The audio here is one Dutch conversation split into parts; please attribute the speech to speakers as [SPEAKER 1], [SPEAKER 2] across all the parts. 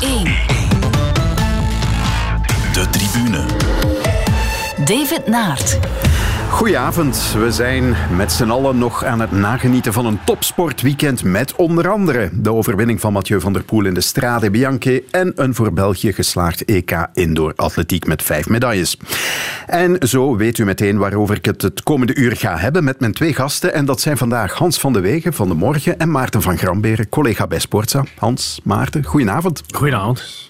[SPEAKER 1] 1.
[SPEAKER 2] De tribune.
[SPEAKER 1] David Naert.
[SPEAKER 3] Goedenavond. We zijn met z'n allen nog aan het nagenieten van een topsportweekend met onder andere de overwinning van Mathieu van der Poel in de Strade Bianche en een voor België geslaagd EK Indoor Atletiek met vijf medailles. En zo weet u meteen waarover ik het het komende uur ga hebben met mijn twee gasten. En dat zijn vandaag Hans van de Wegen van de Morgen en Maarten van Gramberen, collega bij Sportza. Hans, Maarten, goedenavond.
[SPEAKER 4] Goedenavond.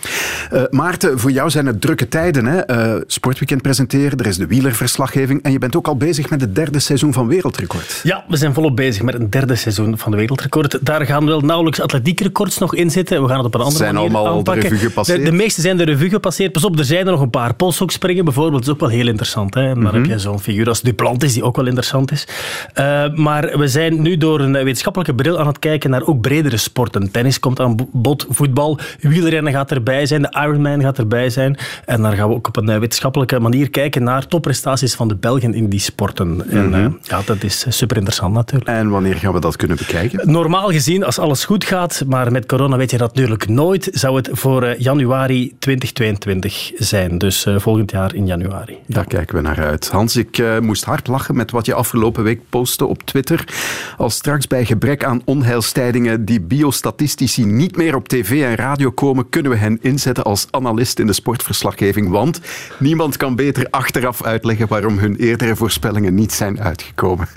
[SPEAKER 3] Uh, Maarten, voor jou zijn het drukke tijden. Hè? Uh, sportweekend presenteren, er is de wielerverslaggeving en je bent ook al bezig met het derde seizoen van Wereldrecord.
[SPEAKER 4] Ja, we zijn volop bezig met een derde seizoen van de Wereldrecord. Daar gaan wel nauwelijks atletiekrecords nog in zitten. We gaan het op een andere
[SPEAKER 3] zijn
[SPEAKER 4] manier
[SPEAKER 3] allemaal
[SPEAKER 4] aanpakken.
[SPEAKER 3] de revue gepasseerd.
[SPEAKER 4] De, de, meeste zijn de revue gepasseerd. Pas op, er zijn er nog een paar. Polshoekspringen bijvoorbeeld, dat is ook wel heel interessant. Hè? Dan mm -hmm. heb je zo'n figuur als Duplantis, die ook wel interessant is. Uh, maar we zijn nu door een wetenschappelijke bril aan het kijken naar ook bredere sporten. Tennis komt aan bod, voetbal, wielrennen gaat erbij zijn, de Ironman gaat erbij zijn. En dan gaan we ook op een wetenschappelijke manier kijken naar topprestaties van de Belgen in die sporten. En mm -hmm. uh, ja, dat is super interessant natuurlijk.
[SPEAKER 3] En wanneer gaan we dat kunnen bekijken?
[SPEAKER 4] Normaal gezien, als alles goed gaat, maar met corona weet je dat natuurlijk nooit, zou het voor uh, januari 2022 zijn. Dus uh, volgend jaar in januari.
[SPEAKER 3] Daar kijken we naar uit. Hans, ik uh, moest hard lachen met wat je afgelopen week postte op Twitter. Als straks bij gebrek aan onheilstijdingen die biostatistici niet meer op tv en radio komen, kunnen we hen inzetten als analist in de sportverslaggeving. Want niemand kan beter achteraf uitleggen waarom hun eerdere voorspellingen niet zijn uitgekomen.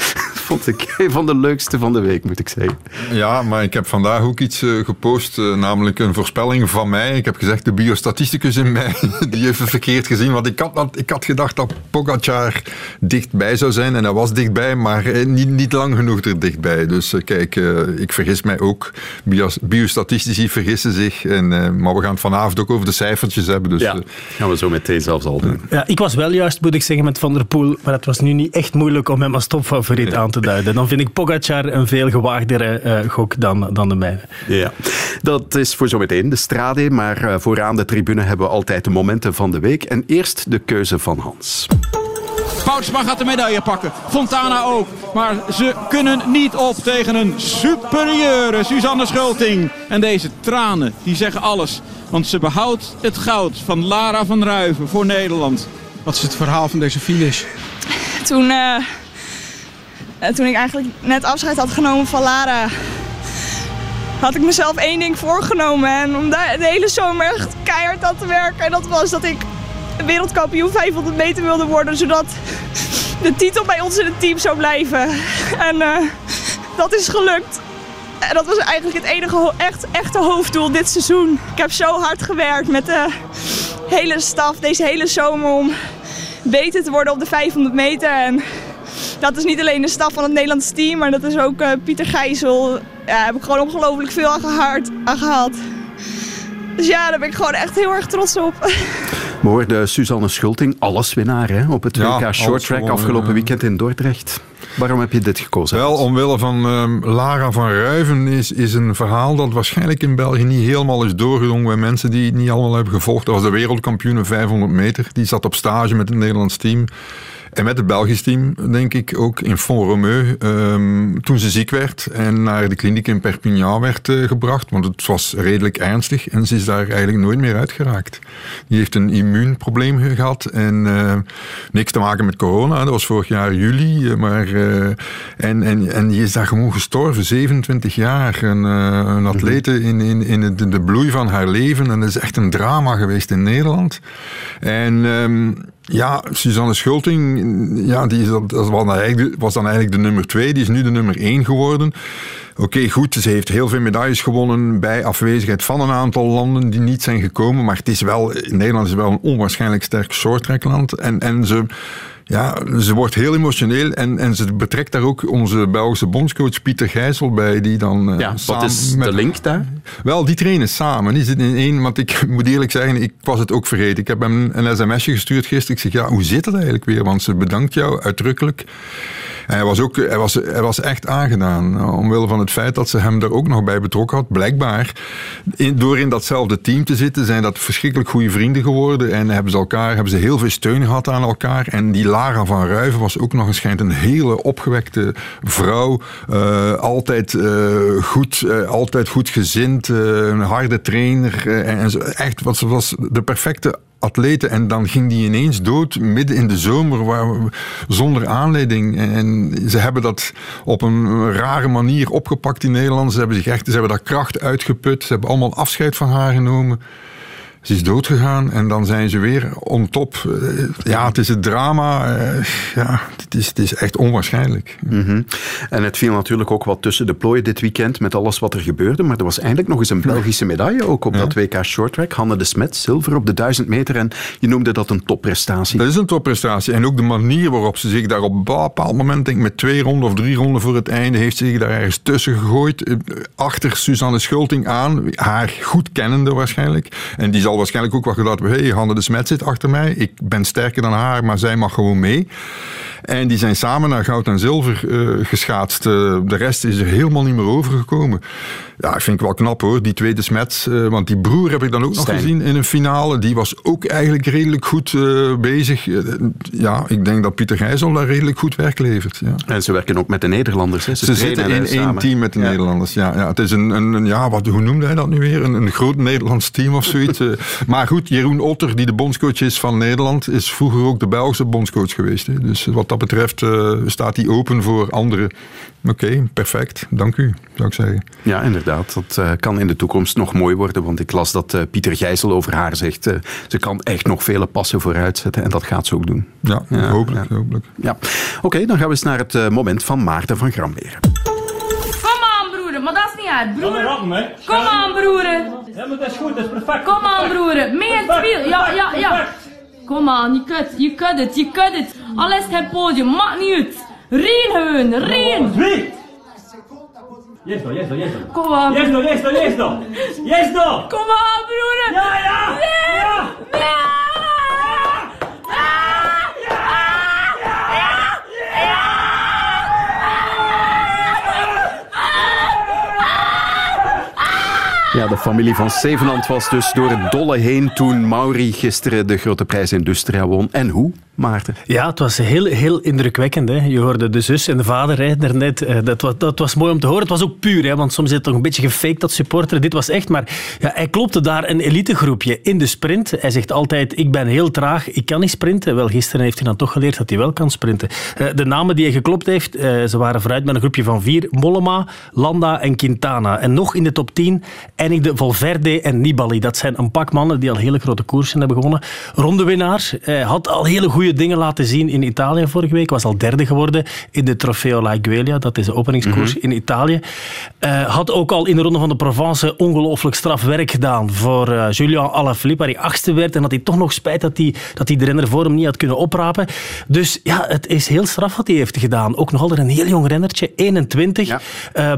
[SPEAKER 3] Vond ik een van de leukste van de week, moet ik zeggen.
[SPEAKER 5] Ja, maar ik heb vandaag ook iets uh, gepost, uh, namelijk een voorspelling van mij. Ik heb gezegd, de biostatisticus in mij, die heeft het verkeerd gezien. Want ik had, ik had gedacht dat Pogacar dichtbij zou zijn. En hij was dichtbij, maar uh, niet, niet lang genoeg er dichtbij. Dus kijk, ik vergis mij ook. Bios, biostatistici vergissen zich. En, maar we gaan het vanavond ook over de cijfertjes hebben. Dus,
[SPEAKER 3] ja, gaan we zo meteen zelfs al doen.
[SPEAKER 4] Ja, ik was wel juist, moet ik zeggen, met Van der Poel. Maar het was nu niet echt moeilijk om hem als topfavoriet ja. aan te duiden. Dan vind ik Pogacar een veel gewaagdere uh, gok dan, dan de mijne.
[SPEAKER 3] Ja, dat is voor zometeen de strade. Maar uh, vooraan de tribune hebben we altijd de momenten van de week. En eerst de keuze van Hans.
[SPEAKER 6] Poutsma gaat de medaille pakken. Fontana ook. Maar ze kunnen niet op tegen een superieure Suzanne Schulting. En deze tranen, die zeggen alles. Want ze behoudt het goud van Lara van Ruiven voor Nederland.
[SPEAKER 7] Wat is het verhaal van deze finish?
[SPEAKER 8] Toen, uh, toen ik eigenlijk net afscheid had genomen van Lara... had ik mezelf één ding voorgenomen. En om de hele zomer echt keihard aan te werken. En dat was dat ik wereldkampioen 500 meter wilde worden. Zodat de titel bij ons in het team zou blijven. En uh, dat is gelukt. En dat was eigenlijk het enige echt, echte hoofddoel dit seizoen. Ik heb zo hard gewerkt met de hele staf deze hele zomer om beter te worden op de 500 meter. En dat is niet alleen de staf van het Nederlandse team, maar dat is ook uh, Pieter Gijzel. Ja, daar heb ik gewoon ongelooflijk veel aan, gehad. Dus ja, daar ben ik gewoon echt heel erg trots op.
[SPEAKER 3] We hoorden Suzanne Schulting, alleswinnaar hè, op het WK ja, Short Track afgelopen weekend in Dordrecht. Waarom heb je dit gekozen?
[SPEAKER 5] Wel, omwille van uh, Lara van Ruiven is, is een verhaal dat waarschijnlijk in België niet helemaal is doorgedrongen bij mensen die het niet allemaal hebben gevolgd. Dat was de wereldkampioen 500 meter. Die zat op stage met het Nederlands team. En met het Belgisch team, denk ik, ook in Font-Romeu, um, toen ze ziek werd en naar de kliniek in Perpignan werd uh, gebracht, want het was redelijk ernstig en ze is daar eigenlijk nooit meer uitgeraakt. Die heeft een immuunprobleem gehad en uh, niks te maken met corona, dat was vorig jaar juli, maar uh, en, en, en die is daar gewoon gestorven, 27 jaar, een, een atlete in, in, in de, de bloei van haar leven en dat is echt een drama geweest in Nederland. En um, ja, Suzanne Schulting, ja, die is, dat was, dan eigenlijk, de nummer twee. Die is nu de nummer één geworden. Oké, goed, ze heeft heel veel medailles gewonnen bij afwezigheid van een aantal landen die niet zijn gekomen. Maar het is wel, Nederland is wel een onwaarschijnlijk sterk shorttrackland. En, en ze... Ja, ze wordt heel emotioneel en, en ze betrekt daar ook onze Belgische bondscoach Pieter Gijssel bij, die dan...
[SPEAKER 3] Ja, wat is met, de link daar?
[SPEAKER 5] Wel, die trainen samen. Die zitten in één, want ik moet eerlijk zeggen, ik was het ook vergeten. Ik heb hem een sms'je gestuurd gisteren. Ik zeg, ja, hoe zit het eigenlijk weer? Want ze bedankt jou uitdrukkelijk. En hij was, ook, hij, was, hij was echt aangedaan, omwille van het feit dat ze hem er ook nog bij betrokken had. Blijkbaar, in, door in datzelfde team te zitten, zijn dat verschrikkelijk goede vrienden geworden. En hebben ze, elkaar, hebben ze heel veel steun gehad aan elkaar. En die Lara van Ruiven was ook nog eens schijnt een hele opgewekte vrouw. Uh, altijd, uh, goed, uh, altijd goed gezind, een harde trainer. en echt, wat, ze was de perfecte atleten. En dan ging die ineens dood midden in de zomer waar, zonder aanleiding. En ze hebben dat op een rare manier opgepakt in Nederland. Ze hebben zich echt, ze hebben daar kracht uitgeput. Ze hebben allemaal afscheid van haar genomen. Ze is doodgegaan en dan zijn ze weer on top. Eh, ja, het is het drama. Eh, ja, het is, het is echt onwaarschijnlijk.
[SPEAKER 3] Mhm. En het viel natuurlijk ook wat tussen de plooien dit weekend met alles wat er gebeurde. Maar er was eindelijk nog eens een Belgische medaille ook op dat WK Shorttrack. Hanne de Smet, zilver op de 1000 meter. En je noemde dat een topprestatie.
[SPEAKER 5] Dat is een topprestatie. En ook de manier waarop ze zich daar op een bepaald moment, denk ik met twee ronden of drie ronden voor het einde, heeft ze zich daar ergens tussen gegooid. Eh, achter Suzanne Schulting aan. Haar goed kennende waarschijnlijk. En die zal waarschijnlijk ook wel gedacht hebben, hey, Hanne de Smet zit achter mij, ik ben sterker dan haar, maar zij mag gewoon mee. En die zijn samen naar goud en zilver uh, geschaatst. Uh, de rest is er helemaal niet meer overgekomen. Ja, vind ik wel knap hoor, die tweede Smets. Uh, want die broer heb ik dan ook nog gezien in een finale. Die was ook eigenlijk redelijk goed bezig. ja, ik denk dat Pieter Gijzel daar redelijk goed werk levert. Ja.
[SPEAKER 3] En ze werken ook met de Nederlanders. Hè?
[SPEAKER 5] Ze, ze zitten in één team met de ja. Nederlanders. Ja, ja, het is een, een, ja wat, hoe noemde hij dat nu weer? Een, een groot Nederlands team of zoiets. Maar goed, Jeroen Otter, die de bondscoach is van Nederland, is vroeger ook de Belgische bondscoach geweest. Hè. Dus wat dat betreft uh, staat hij open voor anderen. Oké, okay, perfect. Dank u, zou ik zeggen.
[SPEAKER 3] Ja, inderdaad. Dat uh, kan in de toekomst nog mooi worden. Want ik las dat uh, Pieter Gijssel over haar zegt... ze kan echt nog vele passen vooruit zetten. En dat gaat ze ook doen.
[SPEAKER 5] Ja, ja hopelijk. Ja. hopelijk.
[SPEAKER 3] Ja. Oké, okay, dan gaan we eens naar het moment van Maarten van Gramberen.
[SPEAKER 2] Uit, broer. Kom aan, broeder.
[SPEAKER 9] Ja, maar dat is goed. Dat is perfect.
[SPEAKER 2] Kom aan, broeder. Mee het speel. Ja, ja, ja. Kom aan, je kunt, je kunt het, je kunt het. Al is het podium, maakt niet uit. Gewoon, reen.
[SPEAKER 9] Wie? Yes, yes, yes.
[SPEAKER 2] Kom aan.
[SPEAKER 9] Yes, yes, yes. Yes.
[SPEAKER 2] Kom aan, broeder.
[SPEAKER 9] Ja, ja. Ja.
[SPEAKER 3] Ja, de familie van Zevenand was dus door het dolle heen toen Mauri gisteren de grote prijs Industria won. En hoe, Maarten?
[SPEAKER 4] Ja, het was heel, heel indrukwekkend. Hè. Je hoorde de zus en de vader rijden er net. Eh, dat was, dat was mooi om te horen. Het was ook puur, hè, want soms is het toch een beetje gefaked, dat supporter. Dit was echt, maar ja, hij klopte daar een elitegroepje in de sprint. Hij zegt altijd, ik ben heel traag, ik kan niet sprinten. Wel, gisteren heeft hij dan toch geleerd dat hij wel kan sprinten. Eh, de namen die hij geklopt heeft, eh, ze waren vooruit met een groepje van vier. Mollema, Landa en Quintana. En nog in de top 10 eindigde Valverde en Nibali. Dat zijn een pak mannen die al hele grote koersen hebben gewonnen. Rondewinnaar. Hij had al hele goede dingen laten zien in Italië vorige week. Was al derde geworden in de Trofeo La Guelia. Dat is de openingskoers in Italië. Uh, had ook al in de Ronde van de Provence ongelooflijk straf werk gedaan voor uh, Julian Alaphilippe, waar hij achtste werd. En dat hij toch nog spijt dat hij, dat hij de renner voor hem niet had kunnen oprapen. Dus ja, het is heel straf wat hij heeft gedaan. Ook nog altijd een heel jong rennertje, 21. Ja.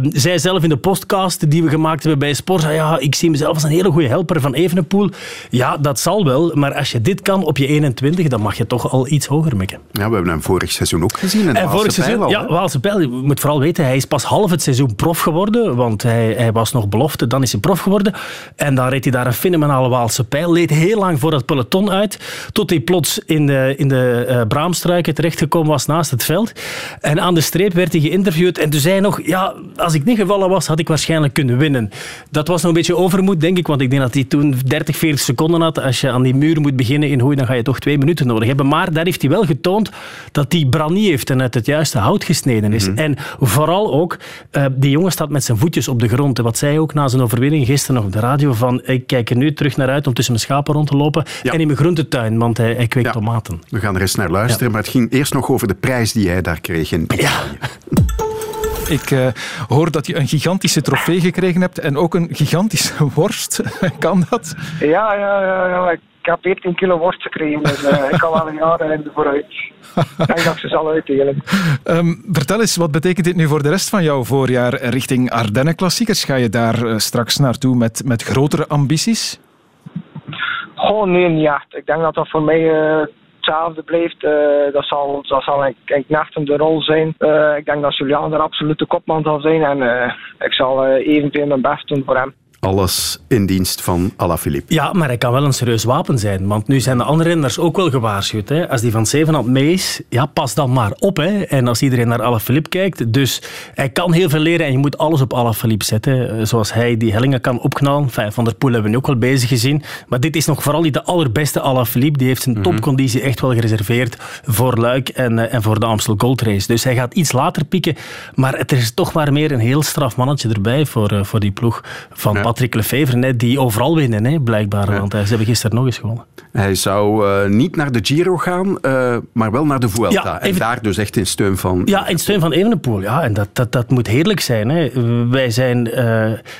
[SPEAKER 4] Uh, zij zelf in de podcast die we gemaakt hebben bij Sport, ja, ik zie mezelf als een hele goede helper van Evenepoel. Ja, dat zal wel, maar als je dit kan op je 21, dan mag je toch al iets hoger mikken.
[SPEAKER 3] Ja, we hebben hem vorig seizoen ook gezien.
[SPEAKER 4] En vorig seizoen, al, ja, Waalse Pijl. Je moet vooral weten, hij is pas half het seizoen prof geworden, want hij, hij was nog belofte, dan is hij prof geworden. En dan reed hij daar een fenomenale Waalse Pijl. Leed heel lang voor dat peloton uit, tot hij plots in de, in de uh, braamstruiken terechtgekomen was naast het veld. En aan de streep werd hij geïnterviewd en toen zei hij nog, ja, als ik niet gevallen was, had ik waarschijnlijk kunnen winnen. Dat was nog een beetje overmoed, denk ik, want ik denk dat hij toen 30, 40 seconden had. Als je aan die muur moet beginnen in hoei, dan ga je toch twee minuten nodig hebben. Maar daar heeft hij wel getoond dat hij branie heeft en uit het juiste hout gesneden is. Mm -hmm. En vooral ook, uh, die jongen staat met zijn voetjes op de grond. En wat zei hij ook na zijn overwinning gisteren nog op de radio, van ik kijk er nu terug naar uit om tussen mijn schapen rond te lopen ja. en in mijn groentetuin, want hij, hij kweekt ja. tomaten.
[SPEAKER 3] We gaan er eens naar luisteren, ja. maar het ging eerst nog over de prijs die hij daar kreeg in Italië.
[SPEAKER 10] Ik uh, hoor dat je een gigantische trofee gekregen hebt en ook een gigantische worst. kan dat?
[SPEAKER 11] Ja, ja, ja, ja. Ik heb 14 kilo worst gekregen, dus uh, ik kan wel een jaar in vooruit. Ik denk dat ze zal uitdelen.
[SPEAKER 10] Um, vertel eens, wat betekent dit nu voor de rest van jouw voorjaar richting Ardennen Klassiekers? Ga je daar uh, straks naartoe met, met grotere ambities?
[SPEAKER 11] Gewoon nee, niet echt. Ik denk dat dat voor mij hetzelfde blijft, eh, dat zal, dat zal nachten de rol zijn. Eh, ik denk dat Julian er absoluut de kopman zal zijn en eh, ik zal eh, evenveel mijn best doen voor hem.
[SPEAKER 3] Alles in dienst van Alaphilippe.
[SPEAKER 4] Ja, maar hij kan wel een serieus wapen zijn. Want nu zijn de andere renners ook wel gewaarschuwd. Hè. Als die van Zevenhand mee is, ja, pas dan maar op. Hè. En als iedereen naar Alaphilippe kijkt. Dus hij kan heel veel leren en je moet alles op Alaphilippe zetten. Eh, Zoals hij die hellingen kan opknallen. Enfin, van der Poel hebben we nu ook wel bezig gezien. Maar dit is nog vooral niet de allerbeste Alaphilippe. Die heeft zijn topconditie echt wel gereserveerd voor Luik en, eh, en voor de Amstel Gold Race. Dus hij gaat iets later pieken. Maar het is toch maar meer een heel straf mannetje erbij voor, eh, voor die ploeg van Patrick Lefevre. Hè, die overal winnen, hè, blijkbaar. Want eh, ze hebben gisteren nog eens gewonnen.
[SPEAKER 3] Hij zou eh, niet naar de Giro gaan, eh, maar wel naar de Vuelta.
[SPEAKER 4] Ja,
[SPEAKER 3] En daar dus echt in steun van...
[SPEAKER 4] Ja, in steun van Evenepoel. Ja, en dat, dat, dat moet heerlijk zijn. Hè. Wij zijn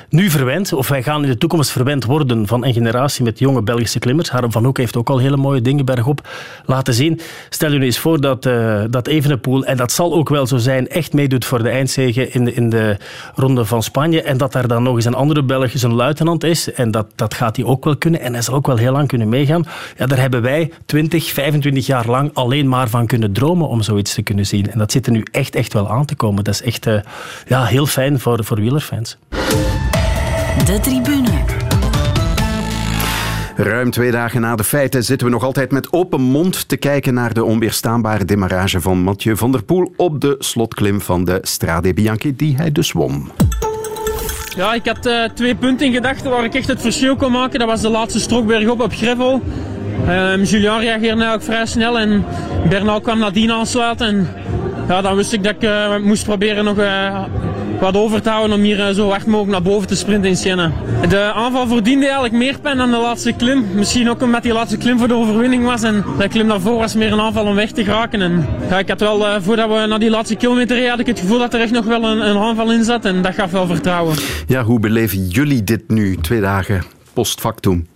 [SPEAKER 4] nu verwend, of wij gaan in de toekomst verwend worden van een generatie met jonge Belgische klimmers. Harm van Hoek heeft ook al hele mooie dingen bergop laten zien. Stel je nu eens voor dat, dat Evenepoel, en dat zal ook wel zo zijn, echt meedoet voor de eindzege in de, in de ronde van Spanje. En dat daar dan nog eens een andere Belg zijn luitenant is. En dat, dat gaat hij ook wel kunnen. En hij zal ook wel heel lang kunnen meegaan. Ja, daar hebben wij 20, 25 jaar lang alleen maar van kunnen dromen om zoiets te kunnen zien. En dat zit er nu echt, echt wel aan te komen. Dat is echt eh, ja, heel fijn voor, voor wielerfans.
[SPEAKER 1] De tribune.
[SPEAKER 3] Ruim twee dagen na de feiten zitten we nog altijd met open mond te kijken naar de onweerstaanbare demarrage van Mathieu van der Poel op de slotklim van de Strade Bianchi, die hij dus won.
[SPEAKER 12] Ja, ik had eh, twee punten in gedachten waar ik echt het verschil kon maken. Dat was de laatste strook bergop op Grevel. Ehm Julian reageerde ook vrij snel en Bernal kwam nadien aansluiten. En ja, dan wist ik dat ik eh, moest proberen nog eh, wat over te houden om hier eh, zo hard mogelijk naar boven te sprinten in Siena. De aanval verdiende eigenlijk meer pijn dan de laatste klim. Misschien ook omdat die laatste klim voor de overwinning was en de klim daarvoor was meer een aanval om weg te geraken. En, ja, ik had wel, voordat we naar die laatste kilometer reden, had ik het gevoel dat er echt nog wel een, een aanval in zat en dat gaf wel vertrouwen.
[SPEAKER 3] Ja, hoe beleven jullie dit nu, twee dagen post factum?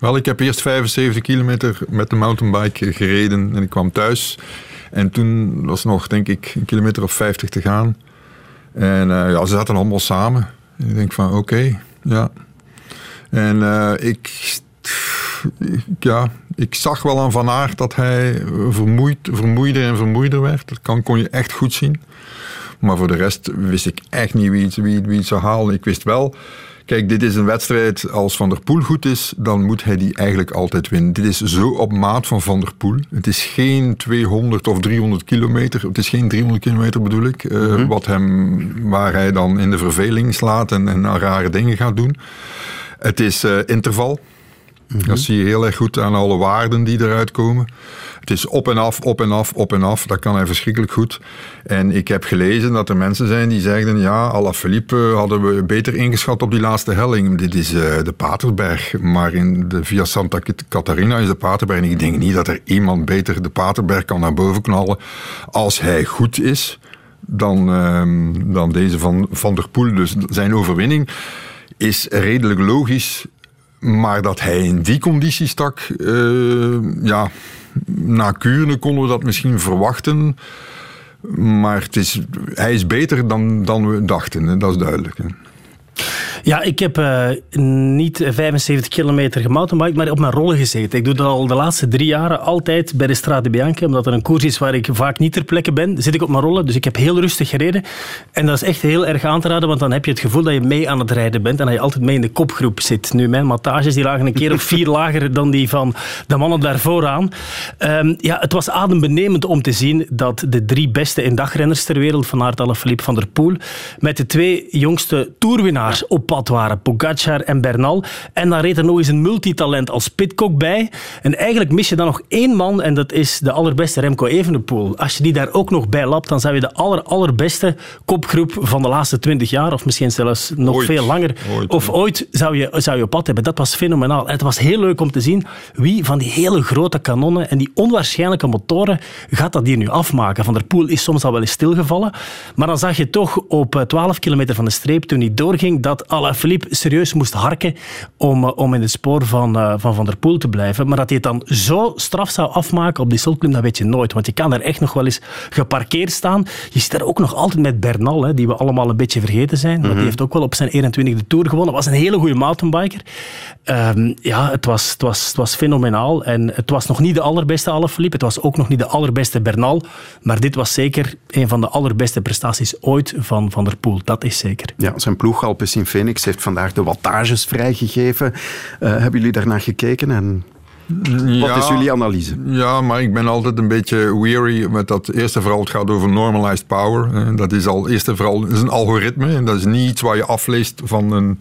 [SPEAKER 5] Wel, ik heb eerst 75 kilometer met de mountainbike gereden en ik kwam thuis. En toen was nog, denk ik, een kilometer of 50 te gaan. En eh, ja, ze zaten allemaal samen. En ik denk van, oké, ja. En eh, ik, ja, ik zag wel aan Van Aert dat hij vermoeid, vermoeider en vermoeider werd. Dat kan, kon je echt goed zien. Maar voor de rest wist ik echt niet wie, het- wie, wie zou halen. Ik wist wel, kijk, dit is een wedstrijd. Als Van der Poel goed is, dan moet hij die eigenlijk altijd winnen. Dit is zo op maat van Van der Poel. Het is geen 200 of 300 kilometer. Het is geen 300 kilometer bedoel ik. eh, wat hem, waar hij dan in de verveling slaat en, en rare dingen gaat doen. Het is eh, interval. Dat zie je heel erg goed aan alle waarden die eruit komen. Het is op en af, op en af, op en af. Dat kan hij verschrikkelijk goed. En ik heb gelezen dat er mensen zijn die zeiden... ja, Alaphilippe hadden we beter ingeschat op die laatste helling. Dit is eh, de Paterberg. Maar in de, via Santa Catarina is de Paterberg. En ik denk niet dat er iemand beter de Paterberg kan naar boven knallen... als hij goed is dan, ehm, dan deze van Van der Poel. Dus zijn overwinning is redelijk logisch... Maar dat hij in die conditie stak, eh, ja, na Kuurne konden we dat misschien verwachten. Maar het is, hij is beter dan, dan we dachten, hè. dat is duidelijk. Hè.
[SPEAKER 4] Ja, ik heb eh, niet 75 kilometer gemountainbiked, maar op mijn rollen gezeten. Ik doe dat al de laatste drie jaren altijd bij de Strade Bianca, omdat er een koers is waar ik vaak niet ter plekke ben. Zit ik op mijn rollen, dus ik heb heel rustig gereden. En dat is echt heel erg aan te raden, want dan heb je het gevoel dat je mee aan het rijden bent en dat je altijd mee in de kopgroep zit. Nu, mijn mattages die lagen een keer of vier lager dan die van de mannen daar vooraan. Ehm, ja, het was adembenemend om te zien dat de drie beste inddagrenners ter wereld, Van Aert, Alaphilippe, Van der Poel, met de twee jongste toerwinnaars op pad waren, Pogacar en Bernal. En dan reed er nog eens een multitalent als Pitcock bij. En eigenlijk mis je dan nog één man, en dat is de allerbeste Remco Evenepoel. Als je die daar ook nog bij lapt, dan zou je de aller, allerbeste kopgroep van de laatste twintig jaar, of misschien zelfs nog
[SPEAKER 5] Ooit.
[SPEAKER 4] veel langer,
[SPEAKER 5] Ooit,
[SPEAKER 4] of ooit zou je, zou je op pad hebben. Dat was fenomenaal. En het was heel leuk om te zien wie van die hele grote kanonnen en die onwaarschijnlijke motoren gaat dat hier nu afmaken. Van der Poel is soms al wel eens stilgevallen, maar dan zag je toch op eh, 12 kilometer van de streep, toen hij doorging, dat Alaphilippe serieus moest harken om, eh, om in het spoor van, eh, van Van der Poel te blijven. Maar dat hij het dan zo straf zou afmaken op die Sulklim, dat weet je nooit. Want je kan er echt nog wel eens geparkeerd staan. Je zit er ook nog altijd met Bernal, hè, die we allemaal een beetje vergeten zijn. Want
[SPEAKER 3] Mhm.
[SPEAKER 4] die heeft ook wel op zijn 21e Tour gewonnen. Was een hele goede mountainbiker. Ehm, ja, het was, het, was, het was fenomenaal. En het was nog niet de allerbeste Alaphilippe. Het was ook nog niet de allerbeste Bernal. Maar dit was zeker een van de allerbeste prestaties ooit van Van der Poel. Dat is zeker.
[SPEAKER 3] Ja, zijn ploeg Alpecin Phoenix heeft vandaag de wattages vrijgegeven. Eh, hebben jullie daarnaar gekeken en wat is jullie analyse?
[SPEAKER 5] Ja, maar ik ben altijd een beetje weary met dat eerste vooral het gaat over normalized power. Dat is al eerst en vooral is een algoritme en dat is niet iets waar je afleest van een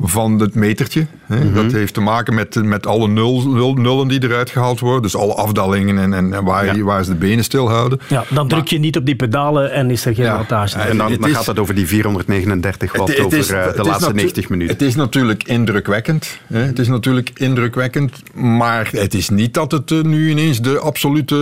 [SPEAKER 5] van het metertje. Hè.
[SPEAKER 4] Mhm.
[SPEAKER 5] Dat heeft te maken met, met alle nul, nul- nullen die eruit gehaald worden. Dus alle afdalingen en, en, en waar, waar ze de benen stilhouden.
[SPEAKER 4] Ja, dan druk je niet op die pedalen en is er geen wattage.
[SPEAKER 3] En dan,
[SPEAKER 5] het
[SPEAKER 3] dan
[SPEAKER 5] is-
[SPEAKER 3] gaat het over die 439 watt
[SPEAKER 5] Het- het
[SPEAKER 3] over
[SPEAKER 5] is-
[SPEAKER 3] eh, de laatste
[SPEAKER 5] natu-
[SPEAKER 3] 90 minuten.
[SPEAKER 5] Het is natuurlijk indrukwekkend. Hè. Het is natuurlijk indrukwekkend. Maar het is niet dat het eh, nu ineens de absolute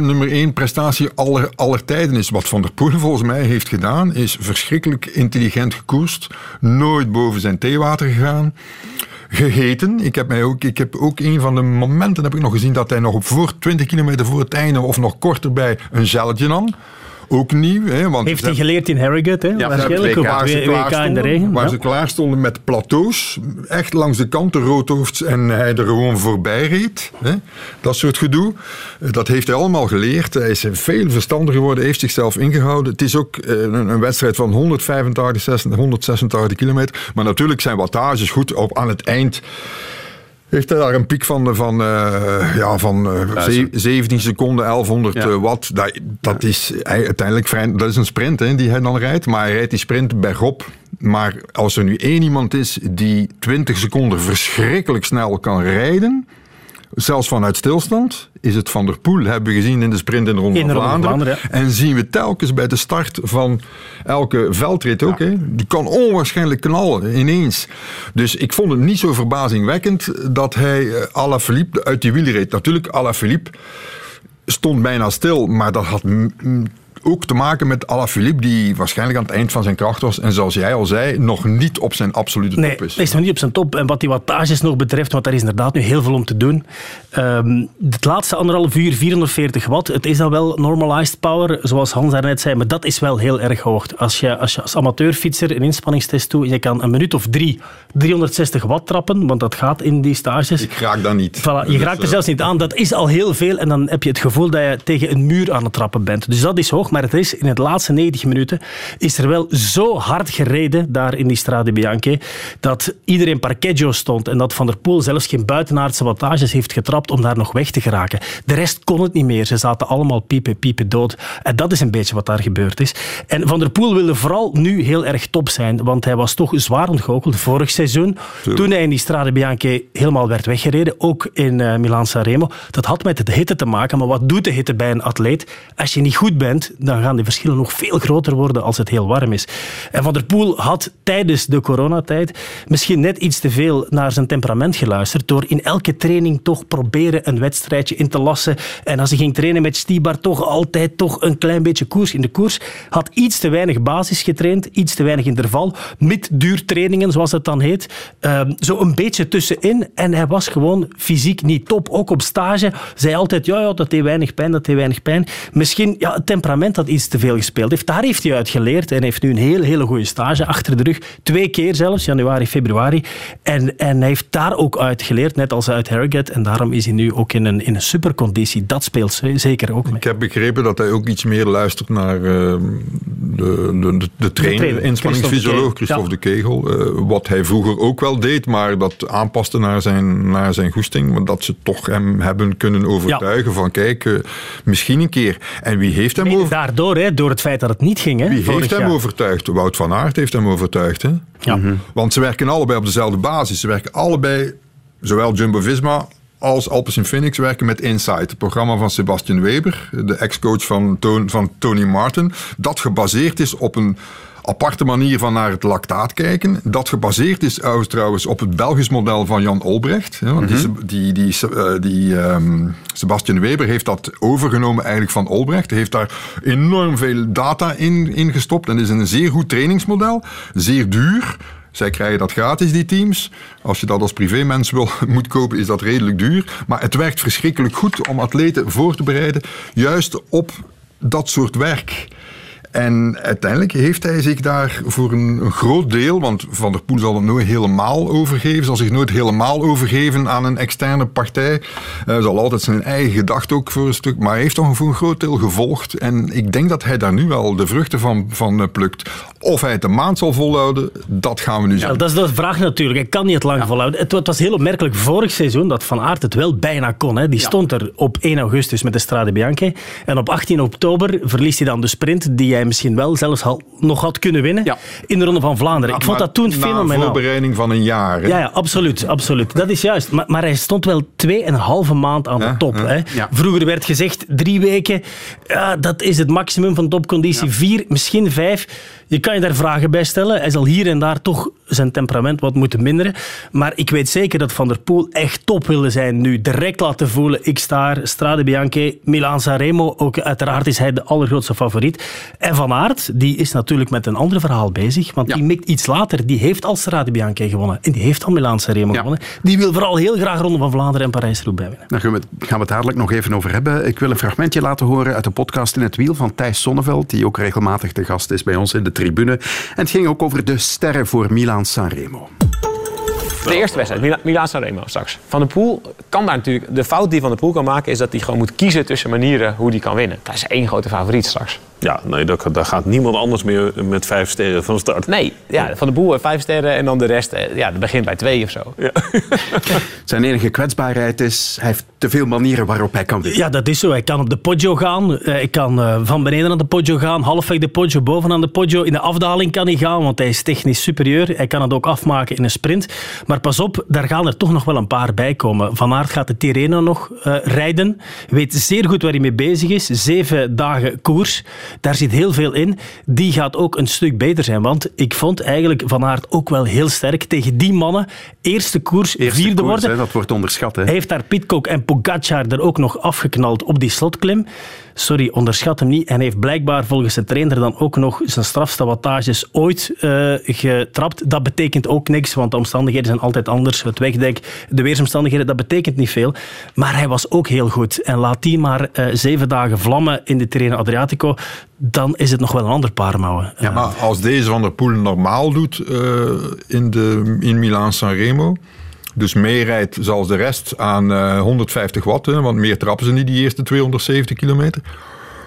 [SPEAKER 5] nummer één prestatie aller, aller tijden is. Wat Van der Poel volgens mij heeft gedaan, is verschrikkelijk intelligent gekoerst. Nooit boven zijn theewater gegaan. Geheten. Ik heb, mij ook, ik heb ook een van de momenten heb ik nog gezien dat hij nog op voor 20 kilometer voor het einde of nog korter bij een gelletje nam. Ook nieuw. Hè, want
[SPEAKER 4] Heeft hij geleerd in Harrogate, hè?
[SPEAKER 5] ja,
[SPEAKER 4] waarschijnlijk op
[SPEAKER 5] waar ze
[SPEAKER 4] WK
[SPEAKER 5] klaar
[SPEAKER 4] in de
[SPEAKER 5] stonden,
[SPEAKER 4] regen.
[SPEAKER 5] Waar
[SPEAKER 4] ja.
[SPEAKER 5] ze klaar stonden met plateaus, echt langs de kanten roodhoofds en hij er gewoon voorbij reed. Hè? Dat soort gedoe. Eh, Dat heeft hij allemaal geleerd. Hij is veel verstandiger geworden, heeft zichzelf ingehouden. Het is ook eh, een, een wedstrijd van 185, 86, 186 kilometer. Maar natuurlijk zijn wattages goed op aan het eind. Heeft hij daar een piek van, van, eh, ja, van eh, ze- 17 seconden, 1100 eh, watt. Dat, dat is uiteindelijk vrij, dat is een sprint hè, die hij dan rijdt. Maar hij rijdt die sprint bergop. Maar als er nu één iemand is die 20 seconden verschrikkelijk snel kan rijden, zelfs vanuit stilstand, is het Van der Poel. Hebben we gezien in de sprint in de Ronde
[SPEAKER 4] In de
[SPEAKER 5] van
[SPEAKER 4] Ronde van
[SPEAKER 5] Vlaanderen.
[SPEAKER 4] Vlaanderen,
[SPEAKER 5] En zien we telkens bij de start van elke veldrit ook. Hè? Die kan onwaarschijnlijk knallen ineens. Dus ik vond het niet zo verbazingwekkend dat hij uh, Alaphilippe uit die wielen reed. Natuurlijk, Alaphilippe stond bijna stil, maar dat had ook te maken met Alaphilippe, die waarschijnlijk aan het eind van zijn kracht was. En zoals jij al zei, nog niet op zijn absolute
[SPEAKER 4] Nee,
[SPEAKER 5] top is.
[SPEAKER 4] hij is nog niet op zijn top. En wat die wattages nog betreft, want daar is inderdaad nu heel veel om te doen. Ehm, het laatste anderhalf uur, 440 watt. Het is dan wel normalized power, zoals Hans daarnet zei, maar dat is wel heel erg hoog. Als je als, je als amateurfietser een inspanningstest doet je kan een minuut of drie 360 watt trappen, want dat gaat in die stages.
[SPEAKER 5] Ik raak dat niet.
[SPEAKER 4] Voilà, je raakt er zelfs niet aan. Dat is al heel veel. En dan heb je het gevoel dat je tegen een muur aan het trappen bent. Dus dat is hoog. Maar het is in het laatste 90 minuten is er wel zo hard gereden daar in die Strade Bianche dat iedereen parkeggio stond en dat Van der Poel zelfs geen buitenaardse wattages heeft getrapt om daar nog weg te geraken. De rest kon het niet meer. Ze zaten allemaal piepen, piepen dood. En dat is een beetje wat daar gebeurd is. En Van der Poel wilde vooral nu heel erg top zijn, want hij was toch zwaar ontgoocheld vorig seizoen. Toen hij in die Strade Bianche helemaal werd weggereden, ook in uh, Milaan-Sanremo. Dat had met de hitte te maken, maar wat doet de hitte bij een atleet? Als je niet goed bent, dan gaan die verschillen nog veel groter worden als het heel warm is. En Van der Poel had tijdens de coronatijd misschien net iets te veel naar zijn temperament geluisterd door in elke training toch proberen een wedstrijdje in te lassen. En als hij ging trainen met Stibar, toch altijd toch een klein beetje koers in de koers. Had iets te weinig basis getraind, iets te weinig interval, met duurtrainingen zoals het dan heet. Uh, zo een beetje tussenin. En hij was gewoon fysiek niet top. Ook op stage zei altijd, ja, ja dat deed weinig pijn, dat deed weinig pijn. Misschien ja, het temperament dat iets te veel gespeeld heeft. Daar heeft hij uit geleerd en heeft nu een hele, hele goede stage achter de rug. Twee keer zelfs, januari, februari. En, en hij heeft daar ook uit geleerd, net als uit Harrogate. En daarom is hij nu ook in een, in een superconditie. Dat speelt zeker ook mee.
[SPEAKER 5] Ik heb begrepen dat hij ook iets meer luistert naar uh, de, de, de, de trainer, inspanningsfysioloog Christophe de Kegel. Uh, wat hij vroeger ook wel deed, maar dat aanpaste naar zijn, naar zijn goesting. Maar dat ze toch hem hebben kunnen overtuigen ja. van kijk, uh, misschien een keer. En wie heeft hem over...
[SPEAKER 4] Daardoor, hè, door het feit dat het niet ging. Hè,
[SPEAKER 5] wie heeft hem
[SPEAKER 4] jaar.
[SPEAKER 5] overtuigd? Wout van Aert heeft hem overtuigd. Hè?
[SPEAKER 4] Ja. Mm-hmm.
[SPEAKER 5] Want ze werken allebei op dezelfde basis. Ze werken allebei, zowel Jumbo-Visma als Alpecin Phoenix werken met Insight, het programma van Sebastian Weber, de ex-coach van, van Tony Martin, dat gebaseerd is op een aparte manier van naar het lactaat kijken. Dat gebaseerd is trouwens op het Belgisch model van Jan Olbrecht. Want die, die, die, die um, Sebastian Weber heeft dat overgenomen eigenlijk van Olbrecht. Hij heeft daar enorm veel data in, in gestopt en is een zeer goed trainingsmodel. Zeer duur Zij krijgen dat gratis, die teams. Als je dat als privémens wil, moet kopen, is dat redelijk duur. Maar het werkt verschrikkelijk goed om atleten voor te bereiden, juist op dat soort werk. En uiteindelijk heeft hij zich daar voor een, een, groot deel, want Van der Poel zal het nooit helemaal overgeven, zal zich nooit helemaal overgeven aan een externe partij. Hij zal altijd zijn eigen gedachte ook voor een stuk, maar hij heeft toch voor een groot deel gevolgd. En ik denk dat hij daar nu wel de vruchten van, van eh, plukt. Of hij het een maand zal volhouden, dat gaan we nu zien.
[SPEAKER 4] Ja, dat is de vraag natuurlijk. Hij kan niet het lang volhouden. Het, het, was heel opmerkelijk vorig seizoen dat Van Aert het wel bijna kon. Hè. Die stond er op 1 augustus met de Strade Bianche. En op 18 oktober verliest hij dan de sprint die hij misschien wel zelfs al nog had kunnen winnen in de Ronde van Vlaanderen.
[SPEAKER 5] Ja,
[SPEAKER 4] ik vond dat toen
[SPEAKER 5] na een
[SPEAKER 4] fenomenaal.
[SPEAKER 5] voorbereiding van een jaar. hè?
[SPEAKER 4] Ja, ja, absoluut, absoluut. Dat is juist. Maar, maar hij stond wel tweeënhalve maand aan de top.
[SPEAKER 5] ja.
[SPEAKER 4] Hè.
[SPEAKER 3] Ja.
[SPEAKER 4] Vroeger werd gezegd drie weken, ja, dat is het maximum van topconditie. Vier, misschien vijf. Je kan je daar vragen bij stellen. Hij zal hier en daar toch zijn temperament wat moeten minderen. Maar ik weet zeker dat Van der Poel echt top wilde zijn nu. Direct laten voelen, ik sta er, Strade Bianche, Milan Sanremo. Ook uiteraard is hij de allergrootste favoriet. En Van Aert, die is natuurlijk met een ander verhaal bezig. Want die mikt iets later. Die heeft al Strade Bianche gewonnen. En die heeft al Milan Sanremo gewonnen. Die wil vooral heel graag Ronde van Vlaanderen en Parijs-Roubaix winnen.
[SPEAKER 3] Daar gaan we, het- gaan we het dadelijk nog even over hebben. Ik wil een fragmentje laten horen uit de podcast In het Wiel van Thijs Sonneveld, die ook regelmatig te gast is bij ons in de tribune. En het ging ook over de sterren voor Milan Sanremo.
[SPEAKER 13] De eerste wedstrijd, Mila- Milaan Sanremo straks. Van der Poel kan daar natuurlijk... De fout die Van der Poel kan maken is dat hij gewoon moet kiezen tussen manieren hoe hij kan winnen. Dat is één grote favoriet straks.
[SPEAKER 14] Ja, nee, daar, daar gaat niemand anders meer met vijf sterren van start.
[SPEAKER 13] Nee, ja, Van Poel heeft vijf sterren en dan de rest, eh, ja, dat begint bij twee of zo.
[SPEAKER 3] Zijn enige kwetsbaarheid is, hij heeft te veel manieren waarop hij kan winnen.
[SPEAKER 4] Ja, dat is zo. Hij kan op de Poggio gaan. Eh, Hij kan eh, van beneden aan de Poggio gaan, halfweg de Poggio, bovenaan de Poggio. In de afdaling kan hij gaan, want hij is technisch superieur. Hij kan het ook afmaken in een sprint. Maar pas op, daar gaan er toch nog wel een paar bij komen. Van Aert gaat de Tirreno nog eh, rijden. Weet zeer goed waar hij mee bezig is. Zeven dagen koers. Daar zit heel veel in. Die gaat ook een stuk beter zijn. Want ik vond eigenlijk Van Aert ook wel heel sterk tegen die mannen. Eerste koers,
[SPEAKER 3] Eerste
[SPEAKER 4] vierde
[SPEAKER 3] koers,
[SPEAKER 4] worden.
[SPEAKER 3] hè, dat wordt onderschat. Hè.
[SPEAKER 4] Hij heeft daar Pitcock en Pogacar er ook nog afgeknald op die slotklim. Sorry, onderschat hem niet. En heeft blijkbaar volgens zijn trainer dan ook nog zijn strafste wattages ooit eh, getrapt. Dat betekent ook niks, want de omstandigheden zijn altijd anders. Het wegdek, de weersomstandigheden, dat betekent niet veel. Maar hij was ook heel goed. En laat die maar eh, zeven dagen vlammen in de Tirreno Adriatico, dan is het nog wel een ander paar mouwen.
[SPEAKER 5] Ja, maar als deze Van der Poel normaal doet eh, in, de, in Milaan Sanremo, dus meerijdt zoals de rest aan eh, 150 watt, hè, want meer trappen ze niet die eerste 270 kilometer,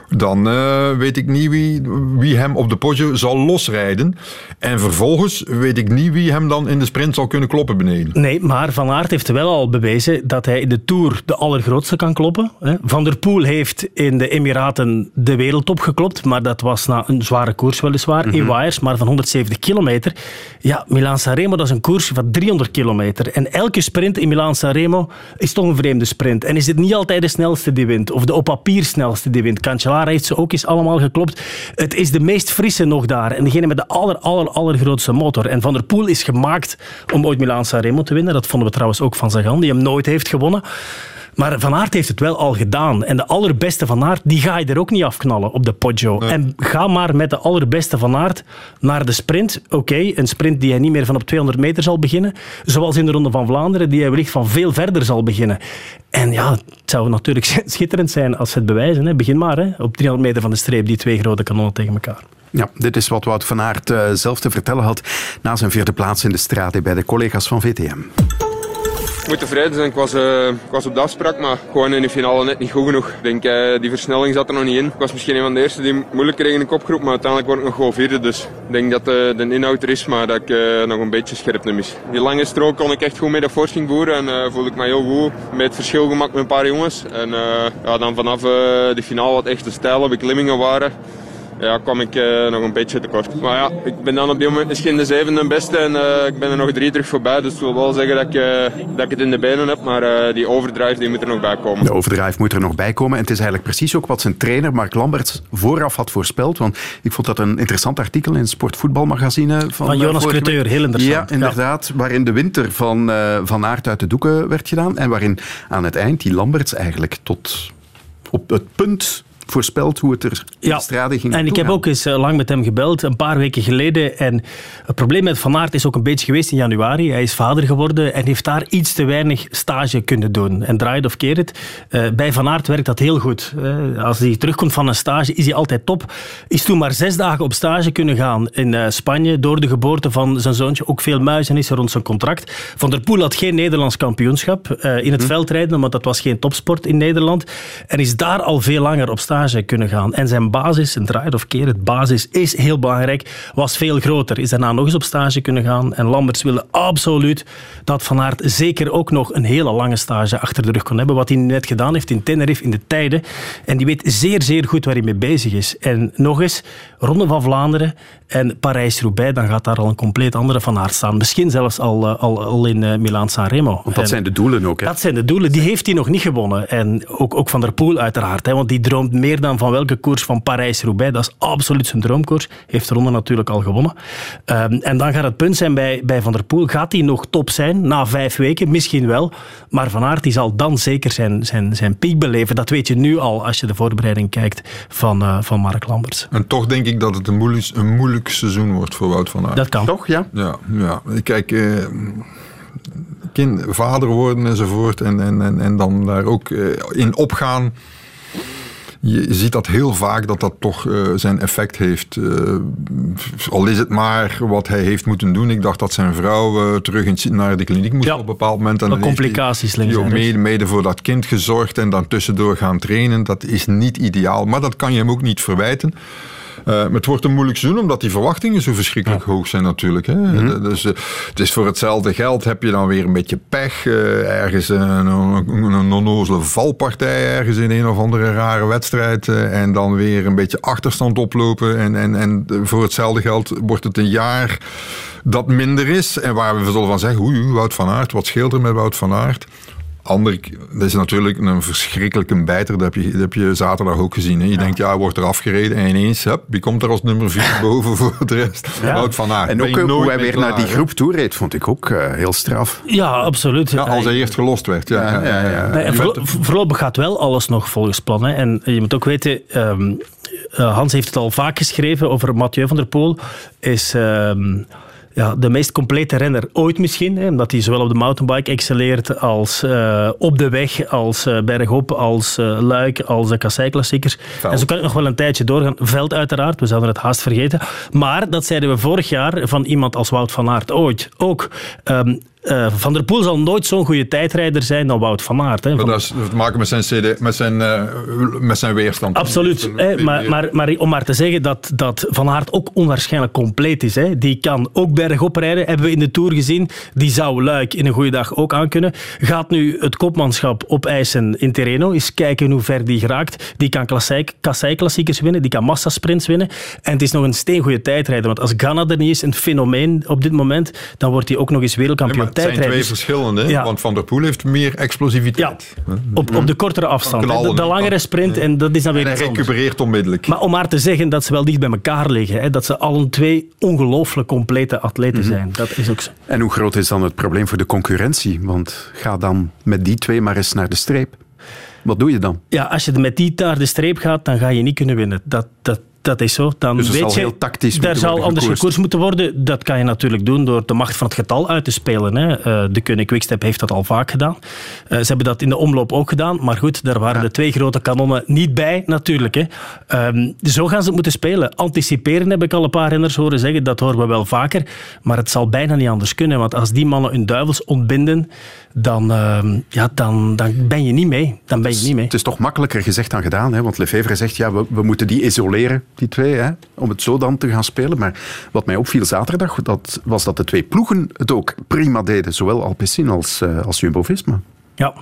[SPEAKER 5] dan eh, weet ik niet wie, wie hem op de Poggio zal losrijden. En vervolgens weet ik niet wie hem dan in de sprint zal kunnen kloppen beneden.
[SPEAKER 4] Nee, maar Van Aert heeft wel al bewezen dat hij in de Tour de allergrootste kan kloppen. Van der Poel heeft in de Emiraten de wereldtop geklopt, maar dat was na een zware koers weliswaar, in Wires, maar van 170 kilometer. Ja, Milaan-Sanremo, dat is een koers van 300 kilometer. En elke sprint in Milaan-Sanremo is toch een vreemde sprint. En is het niet altijd de snelste die wint, of de op papier snelste die wint. Cancellara heeft ze ook eens allemaal geklopt. Het is de meest frisse nog daar. En degene met de aller, aller, allergrootste motor. En Van der Poel is gemaakt om ooit Milaan-Sanremo te winnen. Dat vonden we trouwens ook van Sagan, die hem nooit heeft gewonnen. Maar Van Aert heeft het wel al gedaan. En de allerbeste Van Aert, die ga je er ook niet afknallen op de Poggio. En ga maar met de allerbeste Van Aert naar de sprint. Oké, een sprint die hij niet meer van op 200 meter zal beginnen. Zoals in de Ronde van Vlaanderen, die hij wellicht van veel verder zal beginnen. En ja, het zou natuurlijk schitterend zijn als ze het bewijzen. Hè. Begin maar, hè. op 300 meter van de streep, die twee grote kanonnen tegen elkaar.
[SPEAKER 3] Ja, dit is wat Wout van Aert eh, zelf te vertellen had na zijn vierde plaats in de straat bij de collega's van VTM.
[SPEAKER 15] Moet tevreden zijn. Ik was, eh, ik was op de afspraak, maar gewoon in de finale net niet goed genoeg. Ik denk, eh, die versnelling zat er nog niet in. Ik was misschien een van de eerste die moeilijk kreeg in de kopgroep, maar uiteindelijk word ik nog gewoon vierde. Dus ik denk dat eh, de inhoud er is, maar dat ik nog een beetje scherpte mis. Die lange strook kon ik echt goed met de forcing voeren en voelde ik me heel goed. Met het verschil gemaakt met een paar jongens. En ja, dan vanaf de finale, wat echt de steile beklimmingen waren, ja, kwam ik eh, nog een beetje tekort. Maar ja, ik ben dan op dit moment misschien de zevende beste en eh, ik ben er nog drie terug voorbij. Dus ik wil wel zeggen dat ik, eh, dat ik het in de benen heb, maar eh, die overdrive die moet er nog bij komen.
[SPEAKER 3] De overdrive moet er nog bij komen. En het is eigenlijk precies ook wat zijn trainer Mark Lamberts vooraf had voorspeld. Want ik vond dat een interessant artikel in het Sportvoetbalmagazine. Van,
[SPEAKER 4] Van Jonas Creteur,
[SPEAKER 3] week.
[SPEAKER 4] heel interessant.
[SPEAKER 3] Ja, inderdaad. Waarin de winter van, eh, van Aert uit de doeken werd gedaan. En waarin aan het eind die Lamberts eigenlijk tot op het punt voorspeld hoe het er in de strade ging
[SPEAKER 4] En ik heb ook eens eh, lang met hem gebeld, een paar weken geleden. En het probleem met Van Aert is ook een beetje geweest in januari. Hij is vader geworden en heeft daar iets te weinig stage kunnen doen. En draai het of keer het. eh, bij Van Aert werkt dat heel goed. Eh, als hij terugkomt van een stage, is hij altijd top. Is toen maar zes dagen op stage kunnen gaan in Spanje door de geboorte van zijn zoontje. Ook veel muizen is er rond zijn contract. Van der Poel had geen Nederlands kampioenschap in het veldrijden, want dat was geen topsport in Nederland. En is daar al veel langer op stage kunnen gaan. En zijn basis, een draai het of keer het, basis is heel belangrijk, was veel groter. Is daarna nog eens op stage kunnen gaan. En Lamberts wilde absoluut dat Van Aert zeker ook nog een hele lange stage achter de rug kon hebben. Wat hij net gedaan heeft in Tenerife in de tijden. En die weet zeer, zeer goed waar hij mee bezig is. En nog eens, Ronde van Vlaanderen en Parijs-Roubaix, dan gaat daar al een compleet andere Van Aert staan. Misschien zelfs al, eh, al, al in eh, Milaan-San Remo.
[SPEAKER 3] Want dat
[SPEAKER 4] En-
[SPEAKER 3] zijn de doelen ook. Hè?
[SPEAKER 4] dat zijn de doelen. Die heeft hij nog niet gewonnen. En ook, ook Van der Poel uiteraard. Hè, want die droomt meer dan van welke koers van Parijs-Roubaix. Dat is absoluut zijn droomkoers. Heeft de ronde natuurlijk al gewonnen. Ehm, en dan gaat het punt zijn bij, bij Van der Poel. Gaat hij nog top zijn na vijf weken? Misschien wel. Maar Van Aert die zal dan zeker zijn, zijn, zijn piek beleven. Dat weet je nu al als je de voorbereiding kijkt van, eh, van Mark Lamberts.
[SPEAKER 5] En toch denk ik dat het een moeilijk, een moeilijk seizoen wordt voor Wout van Aert.
[SPEAKER 4] Dat kan.
[SPEAKER 3] Toch, ja?
[SPEAKER 5] Ja, ja. kijk, eh, kind, vader worden enzovoort en, en, en, en dan daar ook eh, in opgaan. Je ziet dat heel vaak dat dat toch eh, zijn effect heeft. Eh, al is het maar wat hij heeft moeten doen. Ik dacht dat zijn vrouw eh, terug in, naar de kliniek moest op een bepaald moment. En dan
[SPEAKER 4] complicaties links
[SPEAKER 5] ook mede, mede voor dat kind gezorgd en dan tussendoor gaan trainen. Dat is niet ideaal. Maar dat kan je hem ook niet verwijten. Maar het wordt een moeilijk seizoen, omdat die verwachtingen zo verschrikkelijk hoog zijn natuurlijk. Hè.
[SPEAKER 3] Mhm.
[SPEAKER 5] Dus eh, het is voor hetzelfde geld heb je dan weer een beetje pech. eh, ergens een, een, onnozele valpartij, ergens in een of andere rare wedstrijd. en dan weer een beetje achterstand oplopen. En, en, en voor hetzelfde geld wordt het een jaar dat minder is. En waar we zullen van zeggen, oei, Wout van Aert, wat scheelt er met Wout van Aert? Ander, dat is natuurlijk een verschrikkelijke bijter. Dat heb je, dat heb je zaterdag ook gezien. Hè. Je denkt, ja, hij wordt er afgereden. En ineens, hup, wie komt er als nummer vier boven voor de rest? Wout van Aert.
[SPEAKER 3] En ook eh, hoe hij weer naar die groep toe reed, vond ik ook eh, heel straf.
[SPEAKER 4] Ja, absoluut.
[SPEAKER 5] Ja, als hij eerst gelost werd. Ja, ja, ja, ja.
[SPEAKER 4] Voorlopig gaat wel alles nog volgens plan. Hè. En je moet ook weten, ehm, eh, Hans heeft het al vaak geschreven over Mathieu van der Poel. Is ehm, ja, de meest complete renner ooit misschien. Hè, omdat hij zowel op de mountainbike excelleert als eh, op de weg, als eh, bergop, als eh, luik, als de kasseiklassiekers. En zo kan ik nog wel een tijdje doorgaan. Veld uiteraard, we zouden het haast vergeten. Maar dat zeiden we vorig jaar van iemand als Wout van Aert ooit ook. Ehm, eh, van der Poel zal nooit zo'n goede tijdrijder zijn dan Wout van Aert. Hè. Van-
[SPEAKER 5] dat is te maken met zijn, CD, met zijn, eh, met zijn weerstand.
[SPEAKER 4] Absoluut. Hè, maar, maar, maar om maar te zeggen dat, dat Van Aert ook onwaarschijnlijk compleet is. Hè. Die kan ook bergop rijden, hebben we in de Tour gezien. Die zou Luik in een goede dag ook aankunnen. Gaat nu het kopmanschap opeisen in Terreno. Eens kijken hoe ver die geraakt. Die kan klassiek- kasseiklassiekers winnen, die kan massasprints winnen. En het is nog een steengoede tijdrijder. Want als Ghana er niet is, een fenomeen op dit moment, dan wordt hij ook nog eens wereldkampioen
[SPEAKER 5] het zijn twee verschillende. hè.
[SPEAKER 4] Ja.
[SPEAKER 5] Want Van der Poel heeft meer explosiviteit.
[SPEAKER 4] op, op de kortere afstand. De, de langere sprint, en dat is dan weer
[SPEAKER 5] En hij recupereert onmiddellijk.
[SPEAKER 4] Maar om maar te zeggen dat ze wel dicht bij elkaar liggen. Hè, dat ze allen twee ongelooflijk complete atleten zijn. Dat is ook zo.
[SPEAKER 3] En hoe groot is dan het probleem voor de concurrentie? Want ga dan met die twee maar eens naar de streep. Wat doe je dan?
[SPEAKER 4] Ja, als je met die naar de streep gaat, dan ga je niet kunnen winnen. Dat, dat, dat is zo. Dan
[SPEAKER 3] Dus
[SPEAKER 4] weet
[SPEAKER 3] zal
[SPEAKER 4] je,
[SPEAKER 3] heel tactisch
[SPEAKER 4] Daar zal anders
[SPEAKER 3] gekoerst.
[SPEAKER 4] gekoerst moeten worden. Dat kan je natuurlijk doen door de macht van het getal uit te spelen. Hè. Eh, de Koning Quickstep heeft dat al vaak gedaan. Eh, ze hebben dat in de omloop ook gedaan. Maar goed, daar waren de twee grote kanonnen niet bij, natuurlijk. Hè. Ehm, zo gaan ze het moeten spelen. Anticiperen heb ik al een paar renners horen zeggen. Dat horen we wel vaker. Maar het zal bijna niet anders kunnen. Want als die mannen hun duivels ontbinden, dan, ehm, ja, dan, dan ben je niet mee. Dan ben je niet mee.
[SPEAKER 3] Het is toch makkelijker gezegd dan gedaan. Hè? Want Lefevre zegt, ja, we, we moeten die isoleren, die twee, hè? om het zo dan te gaan spelen. Maar wat mij opviel zaterdag, dat, was dat de twee ploegen het ook prima deden. Zowel Alpecin als, eh, als Jumbo-Visma.
[SPEAKER 4] Ja,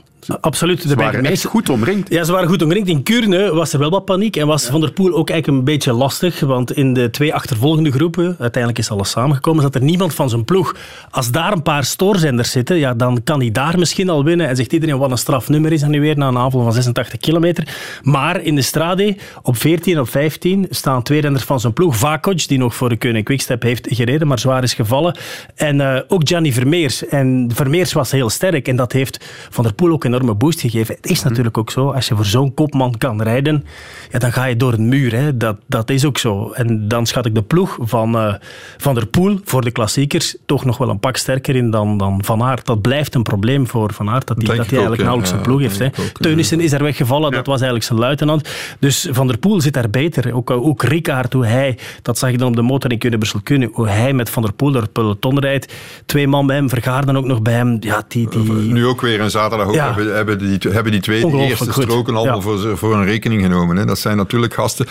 [SPEAKER 4] absoluut.
[SPEAKER 3] Ze
[SPEAKER 4] ben ik
[SPEAKER 3] waren echt goed omringd.
[SPEAKER 4] Ja, ze waren goed omringd. In Kuurne was er wel wat paniek en was Van der Poel ook eigenlijk een beetje lastig. Want in de twee achtervolgende groepen, uiteindelijk is alles samengekomen, zat er niemand van zijn ploeg. Als daar een paar stoorzenders zitten, ja, dan kan hij daar misschien al winnen. En zegt iedereen wat een strafnummer is dat nu weer na een aanval van 86 kilometer. Maar in de Strade, op 14 en op 15, staan twee renners van zijn ploeg. Vakoc, die nog voor de Koning Quickstep heeft gereden, maar zwaar is gevallen. En eh, ook Gianni Vermeers. En Vermeers was heel sterk en dat heeft Van der Poel ook een enorme boost gegeven. Het is natuurlijk ook zo, als je voor zo'n kopman kan rijden, ja, dan ga je door een muur. Hè. Dat, dat is ook zo. En dan schat ik de ploeg van eh, Van der Poel voor de klassiekers toch nog wel een pak sterker in dan, dan Van Aert. Dat blijft een probleem voor Van Aert, dat hij, dat
[SPEAKER 5] ik
[SPEAKER 4] hij
[SPEAKER 5] ook,
[SPEAKER 4] eigenlijk
[SPEAKER 5] ja.
[SPEAKER 4] nauwelijks een
[SPEAKER 5] Ja,
[SPEAKER 4] ploeg heeft. Hè.
[SPEAKER 5] ik ook, ja.
[SPEAKER 4] Teunissen is er weggevallen, dat was eigenlijk zijn luitenant. Dus Van der Poel zit daar beter. Ook, ook Rickaard, hoe hij, dat zag je dan op de motor in Kunnen kunnen, hoe hij met Van der Poel door het peloton rijdt. Twee man bij hem, Vergaarden ook nog bij hem. Ja, die, die,
[SPEAKER 5] Nu ook weer een zaterdag ook. Hebben, hebben, die, hebben die twee de eerste
[SPEAKER 4] goed.
[SPEAKER 5] stroken allemaal
[SPEAKER 4] Ja.
[SPEAKER 5] voor, voor een rekening genomen. Hè. Dat zijn natuurlijk gasten.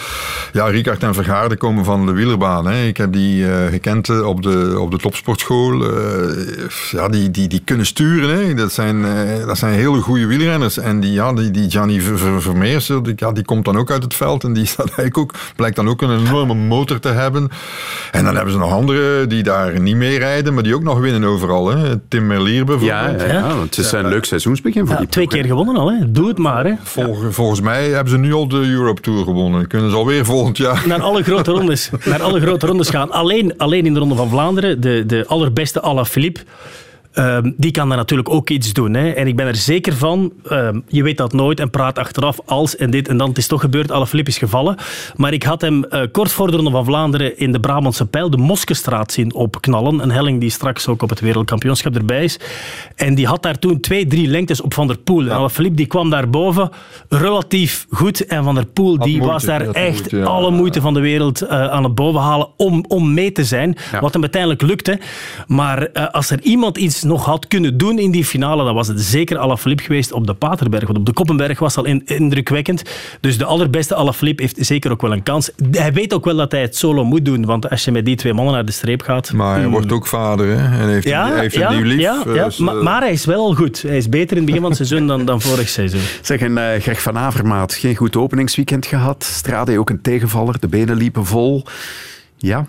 [SPEAKER 5] Ja, Ricard en Vergaarden komen van de wielerbaan. Hè. Ik heb die eh, gekend eh, op de, op de topsportschool. Eh, ja, die, die, die kunnen sturen. Hè. Dat, zijn, eh, dat zijn hele goede wielrenners. En die, ja, die, die Gianni Ver- Ver- Vermeers, die, ja, die komt dan ook uit het veld. En die staat eigenlijk ook, blijkt dan ook een enorme motor te hebben. En dan hebben ze nog anderen die daar niet mee rijden, maar die ook nog winnen overal. Hè. Tim Merlier bijvoorbeeld.
[SPEAKER 3] Ja, ja, ja, want het is een leuk seizoensbegin voor
[SPEAKER 4] Ja, twee
[SPEAKER 3] ploeg,
[SPEAKER 4] keer gewonnen al, hè. doe het maar. Hè.
[SPEAKER 5] Vol- volgens mij hebben ze nu al de Europe Tour gewonnen. Kunnen ze alweer volgend jaar.
[SPEAKER 4] Naar alle grote rondes, naar alle grote rondes gaan. Alleen, alleen in de Ronde van Vlaanderen, de, de allerbeste Alaphilippe, ehm die kan daar natuurlijk ook iets doen. Hè. En ik ben er zeker van, ehm, je weet dat nooit en praat achteraf als en dit en dan. Het is toch gebeurd, Alaphilippe is gevallen. Maar ik had hem eh, kort voor de Ronde van Vlaanderen in de Brabantse Pijl, de Moskestraat, zien opknallen. Een helling die straks ook op het wereldkampioenschap erbij is. En die had daar toen twee, drie lengtes op Van der Poel. En Alaphilippe die kwam daar boven relatief goed. En Van der Poel die
[SPEAKER 5] moeite,
[SPEAKER 4] was daar echt
[SPEAKER 5] moeite, ja.
[SPEAKER 4] alle moeite van de wereld eh, aan het bovenhalen om, om mee te zijn. Wat hem uiteindelijk lukte. Maar eh, als er iemand iets nog had kunnen doen in die finale, dan was het zeker Alaphilippe geweest op de Paterberg. Want op de Koppenberg was al in- indrukwekkend. Dus de allerbeste Alaphilippe heeft zeker ook wel een kans. Hij weet ook wel dat hij het solo moet doen. Want als je met die twee mannen naar de streep gaat...
[SPEAKER 5] Maar hij
[SPEAKER 4] hmm.
[SPEAKER 5] wordt ook vader hè? en heeft,
[SPEAKER 4] Ja,
[SPEAKER 5] heeft
[SPEAKER 4] ja,
[SPEAKER 5] een nieuw lief.
[SPEAKER 4] ja, ja.
[SPEAKER 5] dus,
[SPEAKER 4] Maar,
[SPEAKER 5] eh,
[SPEAKER 4] maar hij is wel al goed. Hij is beter in het begin van het seizoen dan, dan vorig seizoen.
[SPEAKER 3] Zeg, en eh, Greg van Avermaat, geen goed openingsweekend gehad. Strade ook een tegenvaller, de benen liepen vol. Ja.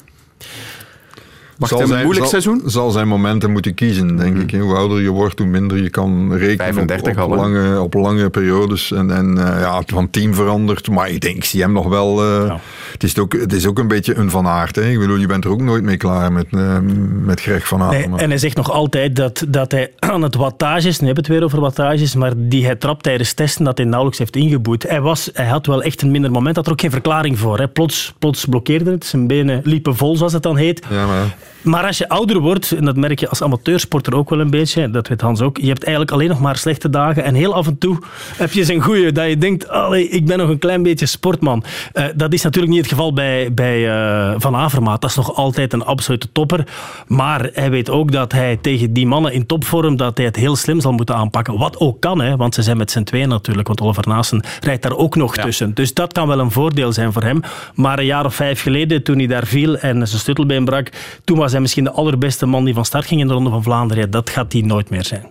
[SPEAKER 3] Wacht,
[SPEAKER 5] zal
[SPEAKER 3] een
[SPEAKER 5] zijn,
[SPEAKER 3] moeilijk
[SPEAKER 5] zal,
[SPEAKER 3] seizoen?
[SPEAKER 5] Zal zijn momenten moeten kiezen, denk ik. hè. Hoe ouder je wordt, hoe minder je kan rekenen
[SPEAKER 3] 35
[SPEAKER 5] op, op, lange, op lange periodes. En, en eh, ja, van team veranderd. Maar ik denk, ik zie hem nog wel... eh, het, is ook, het is ook een beetje een Van Aert. Hè. Ik bedoel, je bent er ook nooit mee klaar met, eh, met Greg van Aert.
[SPEAKER 4] Nee, en hij zegt nog altijd dat, dat hij aan het wattages, nu hebben we het weer over wattages, maar die hij trapt tijdens testen, dat hij nauwelijks heeft ingeboet. Hij, was, hij had wel echt een minder moment, had er ook geen verklaring voor. Hè. Plots, plots blokkeerde het, zijn benen liepen vol, zoals het dan heet.
[SPEAKER 5] Ja, maar...
[SPEAKER 4] Maar als je ouder wordt, en dat merk je als amateursporter ook wel een beetje, dat weet Hans ook, je hebt eigenlijk alleen nog maar slechte dagen en heel af en toe heb je zo'n goeie dat je denkt, allee, ik ben nog een klein beetje sportman. Eh, dat is natuurlijk niet het geval bij, bij eh, Van Avermaat. Dat is nog altijd een absolute topper. Maar hij weet ook dat hij tegen die mannen in topvorm, dat hij het heel slim zal moeten aanpakken. Wat ook kan, hè, want ze zijn met z'n tweeën natuurlijk, want Oliver Naassen rijdt daar ook nog tussen. Dus dat kan wel een voordeel zijn voor hem. Maar een jaar of vijf geleden, toen hij daar viel en zijn stuttelbeen brak, toen was hij misschien de allerbeste man die van start ging in de Ronde van Vlaanderen. Ja, dat gaat hij nooit meer zijn.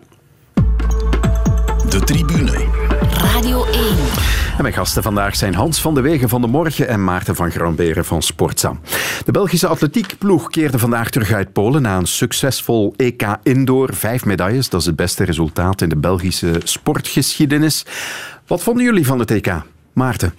[SPEAKER 1] De tribune. Radio 1.
[SPEAKER 3] En mijn gasten vandaag zijn Hans van de Wegen van de Morgen en Maarten van Gramberen van Sportza. De Belgische atletiekploeg keerde vandaag terug uit Polen na een succesvol EK Indoor. Vijf medailles, dat is het beste resultaat in de Belgische sportgeschiedenis. Wat vonden jullie van het EK? Maarten?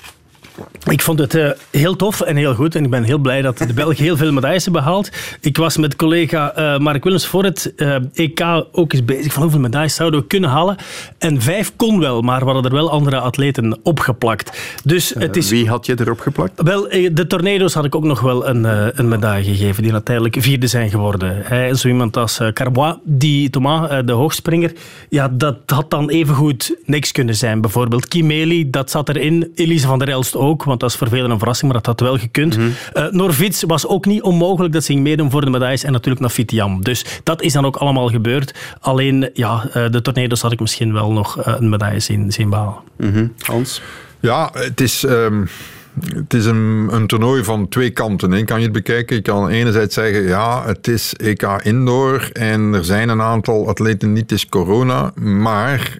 [SPEAKER 4] Ik vond het eh, heel tof en heel goed. En ik ben heel blij dat de Belgen heel veel medailles hebben behaald. Ik was met collega eh, Mark Willems voor het eh, EK ook eens bezig van hoeveel medailles zouden we kunnen halen. En vijf kon wel, maar we hadden er wel andere atleten opgeplakt. Dus het is...
[SPEAKER 3] Wie had je erop geplakt?
[SPEAKER 4] Wel, de tornado's had ik ook nog wel een, een medaille gegeven, die uiteindelijk vierde zijn geworden. Hij, zo iemand als Carbois, die Thomas, de hoogspringer, ja, dat had dan evengoed niks kunnen zijn. Bijvoorbeeld Kimeli, dat zat erin. Elise van der Elst ook, want dat is voor velen een verrassing, maar dat had wel gekund. Eh, Norvits was ook niet onmogelijk dat ze ging meedoen voor de medailles. En natuurlijk Nafitiam. Dus dat is dan ook allemaal gebeurd. Alleen, ja, eh, de tornado's had ik misschien wel nog eh, een medaille zien, zien behalen.
[SPEAKER 3] Hans?
[SPEAKER 5] Ja, het is, ehm, het is een, een toernooi van twee kanten. Hè. Kan je het bekijken? Je kan enerzijds zeggen, ja, het is EK Indoor en er zijn een aantal atleten niet, het is corona. Maar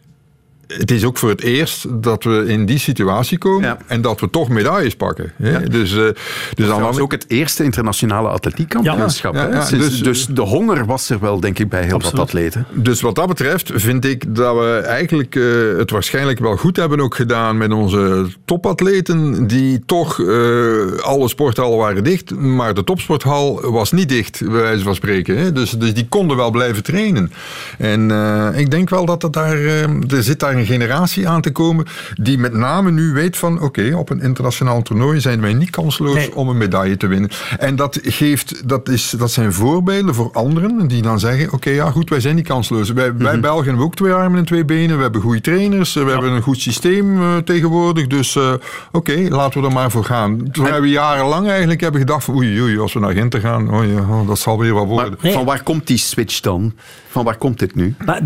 [SPEAKER 5] het is ook voor het eerst dat we in die situatie komen en dat we toch medailles pakken. Hè? Dus, uh, dus
[SPEAKER 3] dat was ook het eerste internationale atletiekkampioenschap. Ja. Ja, dus, dus, de honger was er wel, denk ik, bij heel absoluut. wat atleten.
[SPEAKER 5] Dus wat dat betreft vind ik dat we eigenlijk uh, het waarschijnlijk wel goed hebben ook gedaan met onze topatleten, die toch uh, alle sporthallen waren dicht, maar de topsporthal was niet dicht, bij wijze van spreken. Hè? Dus, dus die konden wel blijven trainen. En ik denk wel dat het daar, er zit daar een generatie aan te komen die met name nu weet van oké, op een internationaal toernooi zijn wij niet kansloos om een medaille te winnen. En dat, geeft, dat, is, dat zijn voorbeelden voor anderen die dan zeggen oké, ja goed, wij zijn niet kansloos. Wij, wij mhm. Belgen hebben ook twee armen en twee benen, we hebben goede trainers, we hebben een goed systeem uh, tegenwoordig, dus uh, oké, laten we er maar voor gaan. Terwijl we jarenlang eigenlijk hebben gedacht van oei, oei, als we naar Ginter gaan, oh ja, oh, dat zal weer wat worden.
[SPEAKER 3] Maar, van waar komt die switch dan? Van waar komt dit nu?
[SPEAKER 4] Maar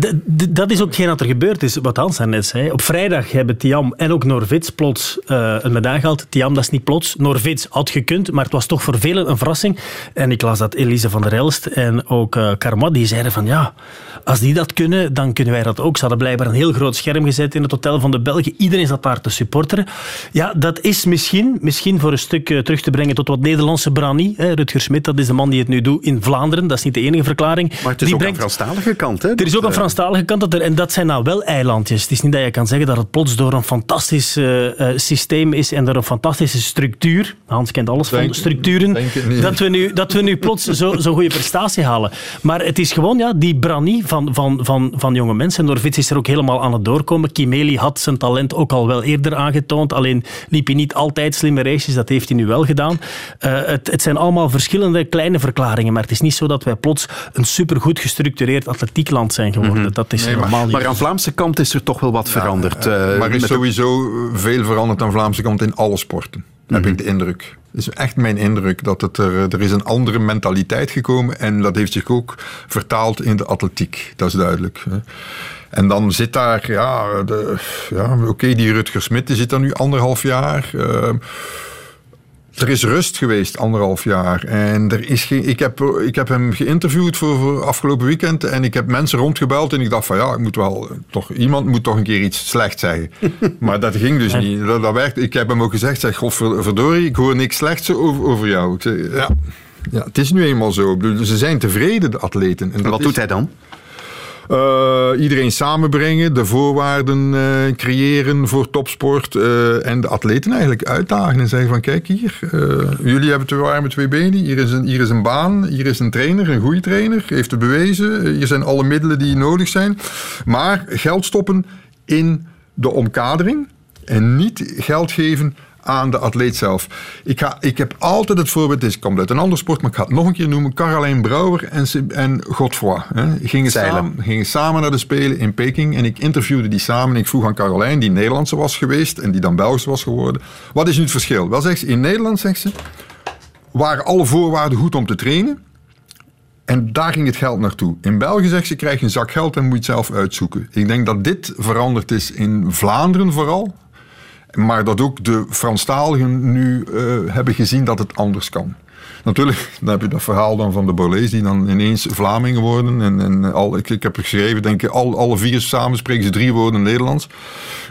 [SPEAKER 4] dat is ook geen wat er gebeurd is, wat Hans zei. Op vrijdag hebben Tiam en ook Norvits plots uh, een medaille gehaald. Tiam, dat is niet plots. Norvits had gekund, maar het was toch voor velen een verrassing. En ik las dat Elise van der Elst en ook uh, Karma, die zeiden van ja, als die dat kunnen, dan kunnen wij dat ook. Ze hadden blijkbaar een heel groot scherm gezet in het hotel van de Belgen. Iedereen zat daar te supporteren. Ja, dat is misschien, misschien voor een stuk uh, terug te brengen tot wat Nederlandse brani. Hè. Rutger Smit, dat is de man die het nu doet in Vlaanderen. Dat is niet de enige verklaring.
[SPEAKER 3] Maar het is
[SPEAKER 4] die
[SPEAKER 3] ook brengt... een Franstalige kant. Hè?
[SPEAKER 4] Er is ook een Franstalige kant. Dat er, en dat zijn nou wel eilandjes. Het is niet dat je kan zeggen dat het plots door een fantastisch uh, systeem is en door een fantastische structuur. Hans kent alles denk, van structuren. Dat we, nu, dat we nu plots zo'n zo goede prestatie halen. Maar het is gewoon ja, die brani van, van, van, van jonge mensen. Norvits is er ook helemaal aan het doorkomen. Kimeli had zijn talent ook al wel eerder aangetoond. Alleen liep hij niet altijd slimme races. Dat heeft hij nu wel gedaan. Uh, het, het zijn allemaal verschillende kleine verklaringen. Maar het is niet zo dat wij plots een supergoed gestructureerd atletiekland zijn geworden. Mm -hmm. Dat is nee, normaal
[SPEAKER 3] maar, maar aan Vlaamse kant is er toch wel wat veranderd.
[SPEAKER 5] Uh, maar er is sowieso veel veranderd aan Vlaamse kant in alle sporten. Mm -hmm. Heb ik de indruk. Het is echt mijn indruk dat het er, er is een andere mentaliteit gekomen en dat heeft zich ook vertaald in de atletiek. Dat is duidelijk. En dan zit daar, ja, de, ja oké, okay, die Rutger Smit die zit daar nu anderhalf jaar. Uh, er is rust geweest, anderhalf jaar. En er is geen, ik, heb, ik heb hem geïnterviewd voor, voor afgelopen weekend. En ik heb mensen rondgebeld. En ik dacht van ja, ik moet wel, toch, iemand moet toch een keer iets slecht zeggen. maar dat ging dus niet. Dat, dat werkt. Ik heb hem ook gezegd, zeg, godverdorie, ik hoor niks slechts over, over jou. Ik zeg, ja, ja, het is nu eenmaal zo. Ze zijn tevreden, de atleten.
[SPEAKER 3] En, en wat
[SPEAKER 5] is,
[SPEAKER 3] doet hij dan?
[SPEAKER 5] Uh, iedereen samenbrengen, de voorwaarden uh, creëren voor topsport uh, en de atleten eigenlijk uitdagen en zeggen van kijk hier, jullie hebben twee armen, twee benen, hier is, een, hier is een baan, hier is een trainer, een goede trainer, heeft het bewezen, hier zijn alle middelen die nodig zijn, maar geld stoppen in de omkadering en niet geld geven aan de atleet zelf. Ik, ga, ik heb altijd het voorbeeld, het komt uit een ander sport, maar ik ga het nog een keer noemen. Caroline Brouwer en, en Godfroy hè, gingen, samen, gingen samen naar de Spelen in Peking en ik interviewde die samen. Ik vroeg aan Caroline, die Nederlandse was geweest en die dan Belgische was geworden, wat is nu het verschil? Wel, zegt ze, in Nederland, zegt ze, waren alle voorwaarden goed om te trainen. En daar ging het geld naartoe. In België zegt ze, krijg je een zak geld en moet je het zelf uitzoeken. Ik denk dat dit veranderd is in Vlaanderen vooral. Maar dat ook de Franstaligen nu uh, hebben gezien dat het anders kan. Natuurlijk, dan heb je dat verhaal dan van de Borlees die dan ineens Vlamingen worden. En, en al, ik, ik heb geschreven, denk ik, al, alle vier samen spreken ze drie woorden Nederlands.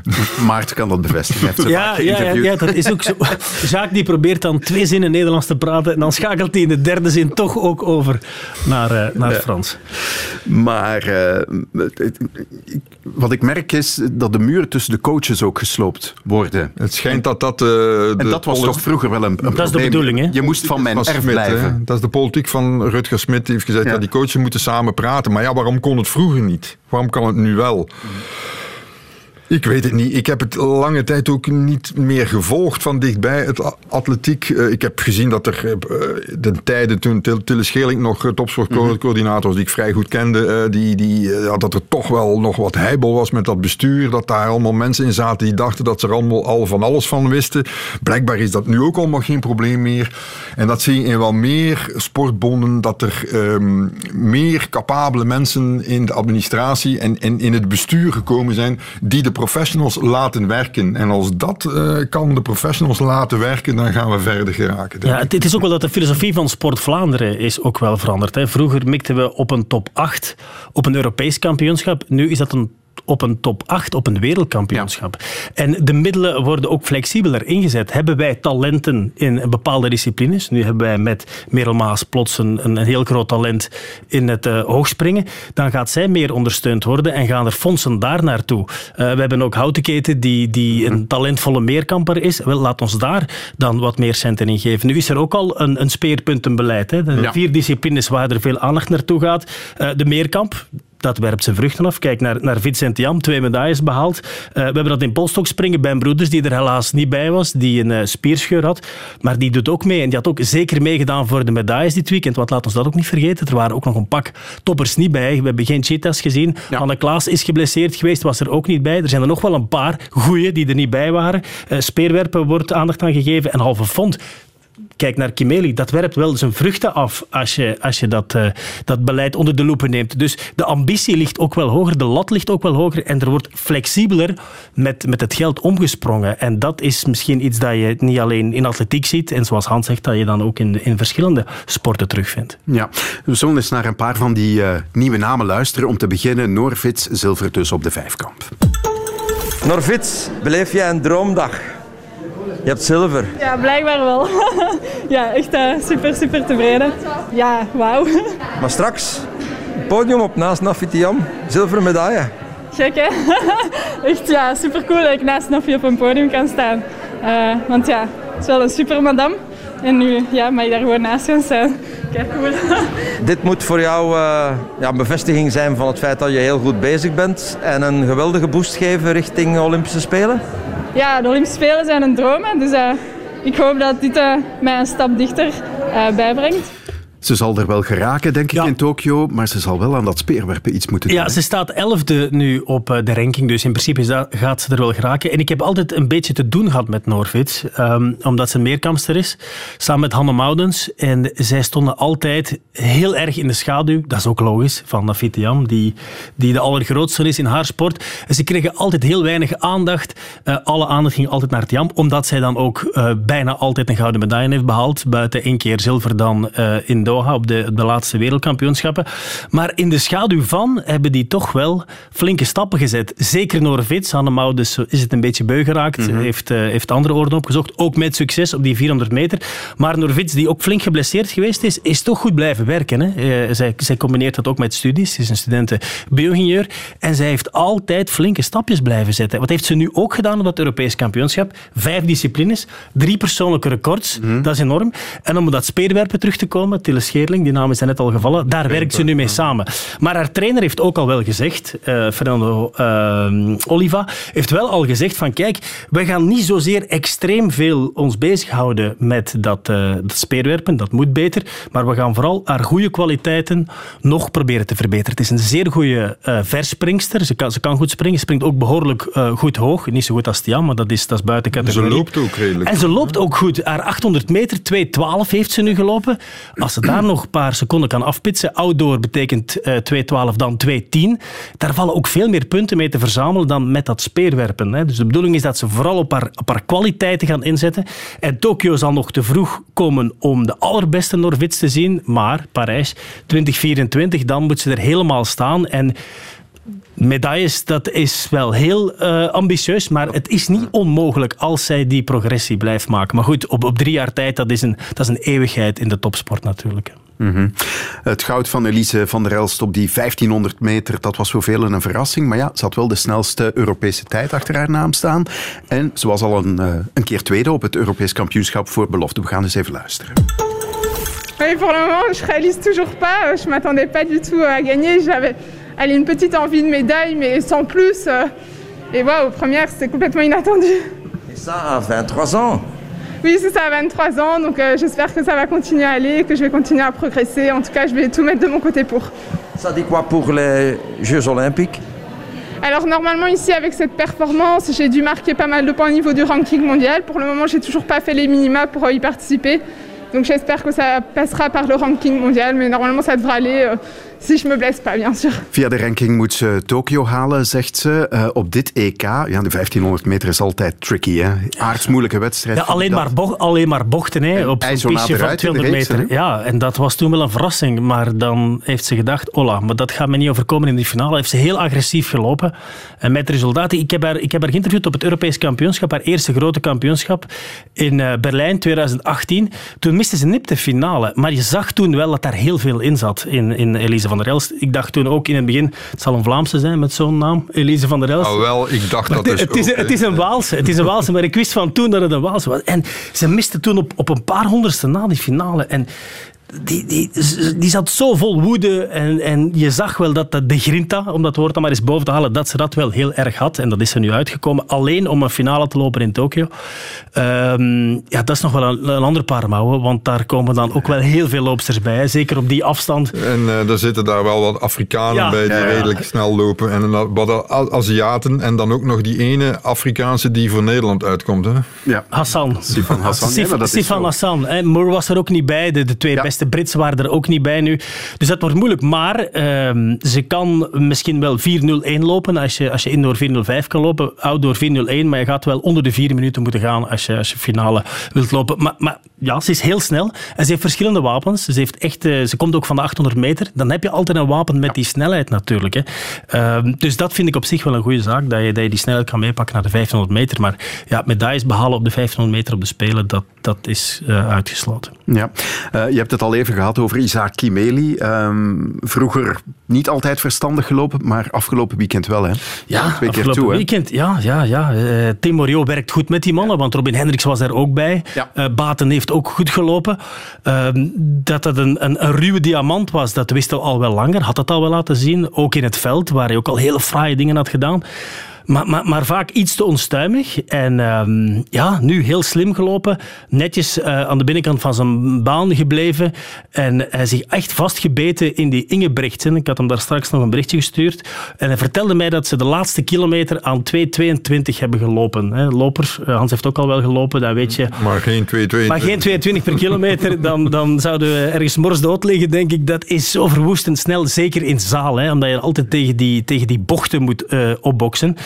[SPEAKER 3] Maarten kan dat bevestigen. Heeft
[SPEAKER 4] ja, ja, ja, ja, dat is ook zo. Jacques die probeert dan twee zinnen Nederlands te praten en dan schakelt hij in de derde zin toch ook over naar, uh, naar ja. Frans.
[SPEAKER 3] Maar uh, wat ik merk is dat de muren tussen de coaches ook gesloopt worden.
[SPEAKER 5] Het schijnt dat dat... Uh, de
[SPEAKER 3] en dat was toch vroeger wel een, een
[SPEAKER 4] dat
[SPEAKER 3] probleem.
[SPEAKER 4] is de bedoeling, hè?
[SPEAKER 3] Je moest van mijn
[SPEAKER 5] Smit. Hè? Dat is de politiek van Rutger Smit. Die heeft gezegd, ja. ja. die coaches moeten samen praten. Maar ja, waarom kon het vroeger niet? Waarom kan het nu wel? Mm. Ik weet het niet. Ik heb het lange tijd ook niet meer gevolgd van dichtbij, het atletiek. Ik heb gezien dat er de tijden toen Tille Scheling nog topsportcoördinator was, die ik vrij goed kende, die, die, dat er toch wel nog wat heibel was met dat bestuur. Dat daar allemaal mensen in zaten die dachten dat ze er allemaal al van alles van wisten. Blijkbaar is dat nu ook allemaal geen probleem meer. En dat zie je in wel meer sportbonden, dat er um, meer capabele mensen in de administratie en, en in het bestuur gekomen zijn die de professionals laten werken. En als dat uh, kan de professionals laten werken, dan gaan we verder geraken.
[SPEAKER 4] Ja, het is ook wel dat de filosofie van Sport Vlaanderen is ook wel veranderd. Hè. Vroeger mikten we op een top 8 op een Europees kampioenschap. Nu is dat een op een top 8 op een wereldkampioenschap. En de middelen worden ook flexibeler ingezet. Hebben wij talenten in bepaalde disciplines? Nu hebben wij met Merel Maas plots een, een heel groot talent in het uh, hoogspringen. Dan gaat zij meer ondersteund worden en gaan er fondsen daar naartoe. Uh, we hebben ook Houtenketen die, die een talentvolle meerkamper is. Wel, laat ons daar dan wat meer centen in geven. Nu is er ook al een, een speerpuntenbeleid. Hè. De vier disciplines waar er veel aandacht naartoe gaat. Uh, de meerkamp, dat werpt zijn vruchten af. Kijk naar, naar Vincent Jam, twee medailles behaald. Uh, we hebben dat in polstok springen bij broeders die er helaas niet bij was, die een uh, spierscheur had. Maar die doet ook mee en die had ook zeker meegedaan voor de medailles dit weekend. Want laat ons dat ook niet vergeten, er waren ook nog een pak toppers niet bij. We hebben geen cheetahs gezien. Ja. Anne Klaas is geblesseerd geweest, was er ook niet bij. Er zijn er nog wel een paar goeie die er niet bij waren. Uh, speerwerpen wordt aandacht aan gegeven en halve fond kijk naar Kimeli, dat werpt wel zijn vruchten af als je, als je dat, uh, dat beleid onder de loep neemt. Dus de ambitie ligt ook wel hoger, de lat ligt ook wel hoger en er wordt flexibeler met, met het geld omgesprongen. En dat is misschien iets dat je niet alleen in atletiek ziet en zoals Hans zegt, dat je dan ook in, in verschillende sporten terugvindt.
[SPEAKER 3] Ja, we zullen eens naar een paar van die uh, nieuwe namen luisteren. Om te beginnen Norvits, zilver dus op de vijfkamp.
[SPEAKER 16] Norvits, beleef jij een droomdag? Je hebt zilver.
[SPEAKER 8] Ja, blijkbaar wel. ja, echt uh, super, super tevreden. Ja, wauw.
[SPEAKER 16] Maar straks, podium op naast Nafitiam, zilveren medaille.
[SPEAKER 8] Gek hè? echt ja, super cool dat ik naast Nafi op een podium kan staan. Uh, want ja, het is wel een super madame. En nu ja, mag ik daar gewoon naast gaan staan. Kijk, cool.
[SPEAKER 16] Dit moet voor jou uh, ja, een bevestiging zijn van het feit dat je heel goed bezig bent en een geweldige boost geven richting Olympische Spelen?
[SPEAKER 8] Ja, de Olympische Spelen zijn een droom. Dus uh, ik hoop dat dit uh, mij een stap dichter uh, bijbrengt.
[SPEAKER 3] Ze zal er wel geraken, denk ik, ja. in Tokio. Maar ze zal wel aan dat speerwerpen iets moeten doen.
[SPEAKER 4] Ja, ze staat elfde nu op de ranking. Dus in principe gaat ze er wel geraken. En ik heb altijd een beetje te doen gehad met Norvits. Um, omdat ze een meerkampster is. Samen met Hanne Moudens. En zij stonden altijd heel erg in de schaduw. Dat is ook logisch. Van Nafitiam, die, die de allergrootste is in haar sport. En ze kregen altijd heel weinig aandacht. Uh, alle aandacht ging altijd naar Tiam. Omdat zij dan ook uh, bijna altijd een gouden medaille heeft behaald. Buiten één keer zilver dan uh, in Doha op de, de laatste wereldkampioenschappen. Maar in de schaduw van hebben die toch wel flinke stappen gezet. Zeker Norvits. Hanne Moudens is het een beetje beu geraakt. Mm -hmm. heeft, heeft andere orde opgezocht. Ook met succes op die 400 meter. Maar Norvits, die ook flink geblesseerd geweest is, is toch goed blijven werken. Hè? Uh, zij, zij combineert dat ook met studies. Ze is een studente bio-ingenieur. En zij heeft altijd flinke stapjes blijven zetten. Wat heeft ze nu ook gedaan op dat Europees kampioenschap? Vijf disciplines, drie persoonlijke records. Mm -hmm. Dat is enorm. En om op dat speerwerpen terug te komen, Scheerling, die naam is net al gevallen, daar werkt ze nu mee ja. samen. Maar haar trainer heeft ook al wel gezegd, uh, Fernando uh, Oliva, heeft wel al gezegd van kijk, we gaan niet zozeer extreem veel ons bezighouden met dat, uh, dat speerwerpen, dat moet beter, maar we gaan vooral haar goede kwaliteiten nog proberen te verbeteren. Het is een zeer goede uh, verspringster, ze kan, ze kan goed springen, springt ook behoorlijk goed hoog, niet zo goed als Tiam, maar dat is, dat is buiten categorie.
[SPEAKER 5] Ze loopt ook redelijk.
[SPEAKER 4] En ze loopt ook goed. Haar 800 meter, 2.12 heeft ze nu gelopen. Als ze daar nog een paar seconden kan afpitsen, outdoor betekent uh, 2.12 dan 2.10. Daar vallen ook veel meer punten mee te verzamelen dan met dat speerwerpen. Hè. Dus de bedoeling is dat ze vooral op haar, op kwaliteiten gaan inzetten. En Tokio zal nog te vroeg komen om de allerbeste Norvits te zien, maar Parijs 2024, dan moet ze er helemaal staan. En medailles, dat is wel heel uh, ambitieus, maar het is niet onmogelijk als zij die progressie blijft maken. Maar goed, op, op drie jaar tijd, dat is, een, dat is een eeuwigheid in de topsport natuurlijk.
[SPEAKER 3] Mm -hmm. Het goud van Elise van der Elst op die 1500 meter, dat was voor velen een verrassing. Maar ja, ze had wel de snelste Europese tijd achter haar naam staan. En ze was al een, uh, een keer tweede op het Europees kampioenschap voor belofte. We gaan eens even luisteren.
[SPEAKER 8] Oui, pour le moment, je réalise toujours pas. Je m'attendais pas du tout à gagner. J'avais allez, une petite envie de médaille, mais sans plus. Et waouh, première, c'était complètement inattendu.
[SPEAKER 16] Et ça à 23 ans
[SPEAKER 8] Oui, c'est ça, à 23 ans. Donc euh, j'espère que ça va continuer à aller, que je vais continuer à progresser. En tout cas, je vais tout mettre de mon côté pour.
[SPEAKER 16] Ça dit quoi pour les Jeux Olympiques?
[SPEAKER 8] Alors normalement ici avec cette performance j'ai dû marquer pas mal de points au niveau du ranking mondial. Pour le moment j'ai toujours pas fait les minima pour y participer. Donc j'espère que ça passera par le ranking mondial mais normalement ça devrait aller. Si je me blesse pas, bien sûr.
[SPEAKER 3] Via de ranking moet ze Tokio halen, zegt ze. Uh, op dit EK, ja, de 1500 meter is altijd tricky. Hè? Aardsmoeilijke wedstrijd.
[SPEAKER 4] Ja, alleen, maar bocht, alleen maar bochten hè, op zo'n pistje van 200 meter. Ja, en dat was toen wel een verrassing. Maar dan heeft ze gedacht, hola, maar dat gaat me niet overkomen in die finale. Heeft ze heel agressief gelopen. En met resultaten, ik heb haar, ik heb haar geïnterviewd op het Europees kampioenschap, haar eerste grote kampioenschap in uh, Berlijn 2018. Toen miste ze nip de finale. Maar je zag toen wel dat daar heel veel in zat in, in Elise van der Elst. Ik dacht toen ook in het begin, het zal een Vlaamse zijn met zo'n naam, Elise van der Elst.
[SPEAKER 5] Nou wel, ik dacht dat
[SPEAKER 4] het, het, is, het is een Waalse, het is een Waalse, maar ik wist van toen dat het een Waalse was. En ze miste toen op, op een paar honderdste na die finale. En die, die, die zat zo vol woede en, en je zag wel dat de grinta, om dat woord dan maar eens boven te halen, dat ze dat wel heel erg had. En dat is er nu uitgekomen. Alleen om een finale te lopen in Tokio. Um, ja, dat is nog wel een, een ander paar mouwen, want daar komen dan ook wel heel veel loopsters bij. Zeker op die afstand.
[SPEAKER 5] En uh, er zitten daar wel wat Afrikanen bij die ja, ja. redelijk snel lopen. En wat Aziaten en dan ook nog die ene Afrikaanse die voor Nederland uitkomt. Hè?
[SPEAKER 3] Ja.
[SPEAKER 4] Hassan.
[SPEAKER 3] Sifan Hassan.
[SPEAKER 4] Sif, Sifan Hassan. Hè. Moore was er ook niet bij, de, de twee beste de Brits waren er ook niet bij nu. Dus dat wordt moeilijk. Maar uh, ze kan misschien wel 4-0-1 lopen als je, als je indoor 4-0-5 kan lopen. Outdoor 4-0-1, maar je gaat wel onder de vier minuten moeten gaan als je, als je finale wilt lopen. Maar, maar ja, ze is heel snel. En ze heeft verschillende wapens. Ze, heeft echt, uh, ze komt ook van de 800 meter. Dan heb je altijd een wapen met die snelheid natuurlijk. Hè. Uh, dus dat vind ik op zich wel een goede zaak, dat je, dat je die snelheid kan meepakken naar de 1500 meter. Maar ja, medailles behalen op de 1500 meter op de Spelen, dat, dat is uh, uitgesloten.
[SPEAKER 3] Ja. je hebt het al even gehad over Isaac Kimeli. Um, vroeger niet altijd verstandig gelopen, maar afgelopen weekend wel. Hè?
[SPEAKER 4] Ja, Twee keer toe, weekend. Hè? Ja, ja, ja. Uh, Tim Morio werkt goed met die mannen, want Robin Hendricks was er ook bij. Ja. Uh, Baten heeft ook goed gelopen. Uh, dat het een, een, een, ruwe diamant was, dat wisten we al wel langer. Had het al wel laten zien. Ook in het veld, waar hij ook al hele fraaie dingen had gedaan. Maar, maar, maar, vaak iets te onstuimig. En um, ja, nu heel slim gelopen. Netjes uh, aan de binnenkant van zijn baan gebleven. En hij zich echt vastgebeten in die Ingebrechtsen. Ik had hem daar straks nog een berichtje gestuurd. En hij vertelde mij dat ze de laatste kilometer aan 2.22 hebben gelopen. Hè. Loper, uh, Hans heeft ook al wel gelopen, dat weet je.
[SPEAKER 5] Maar geen 2.22.
[SPEAKER 4] Maar geen 2.20 per kilometer. Dan, dan zouden we ergens morsdood liggen, denk ik. Dat is zo verwoestend snel. Zeker in zaal, omdat je altijd tegen die, tegen die bochten moet uh, opboksen.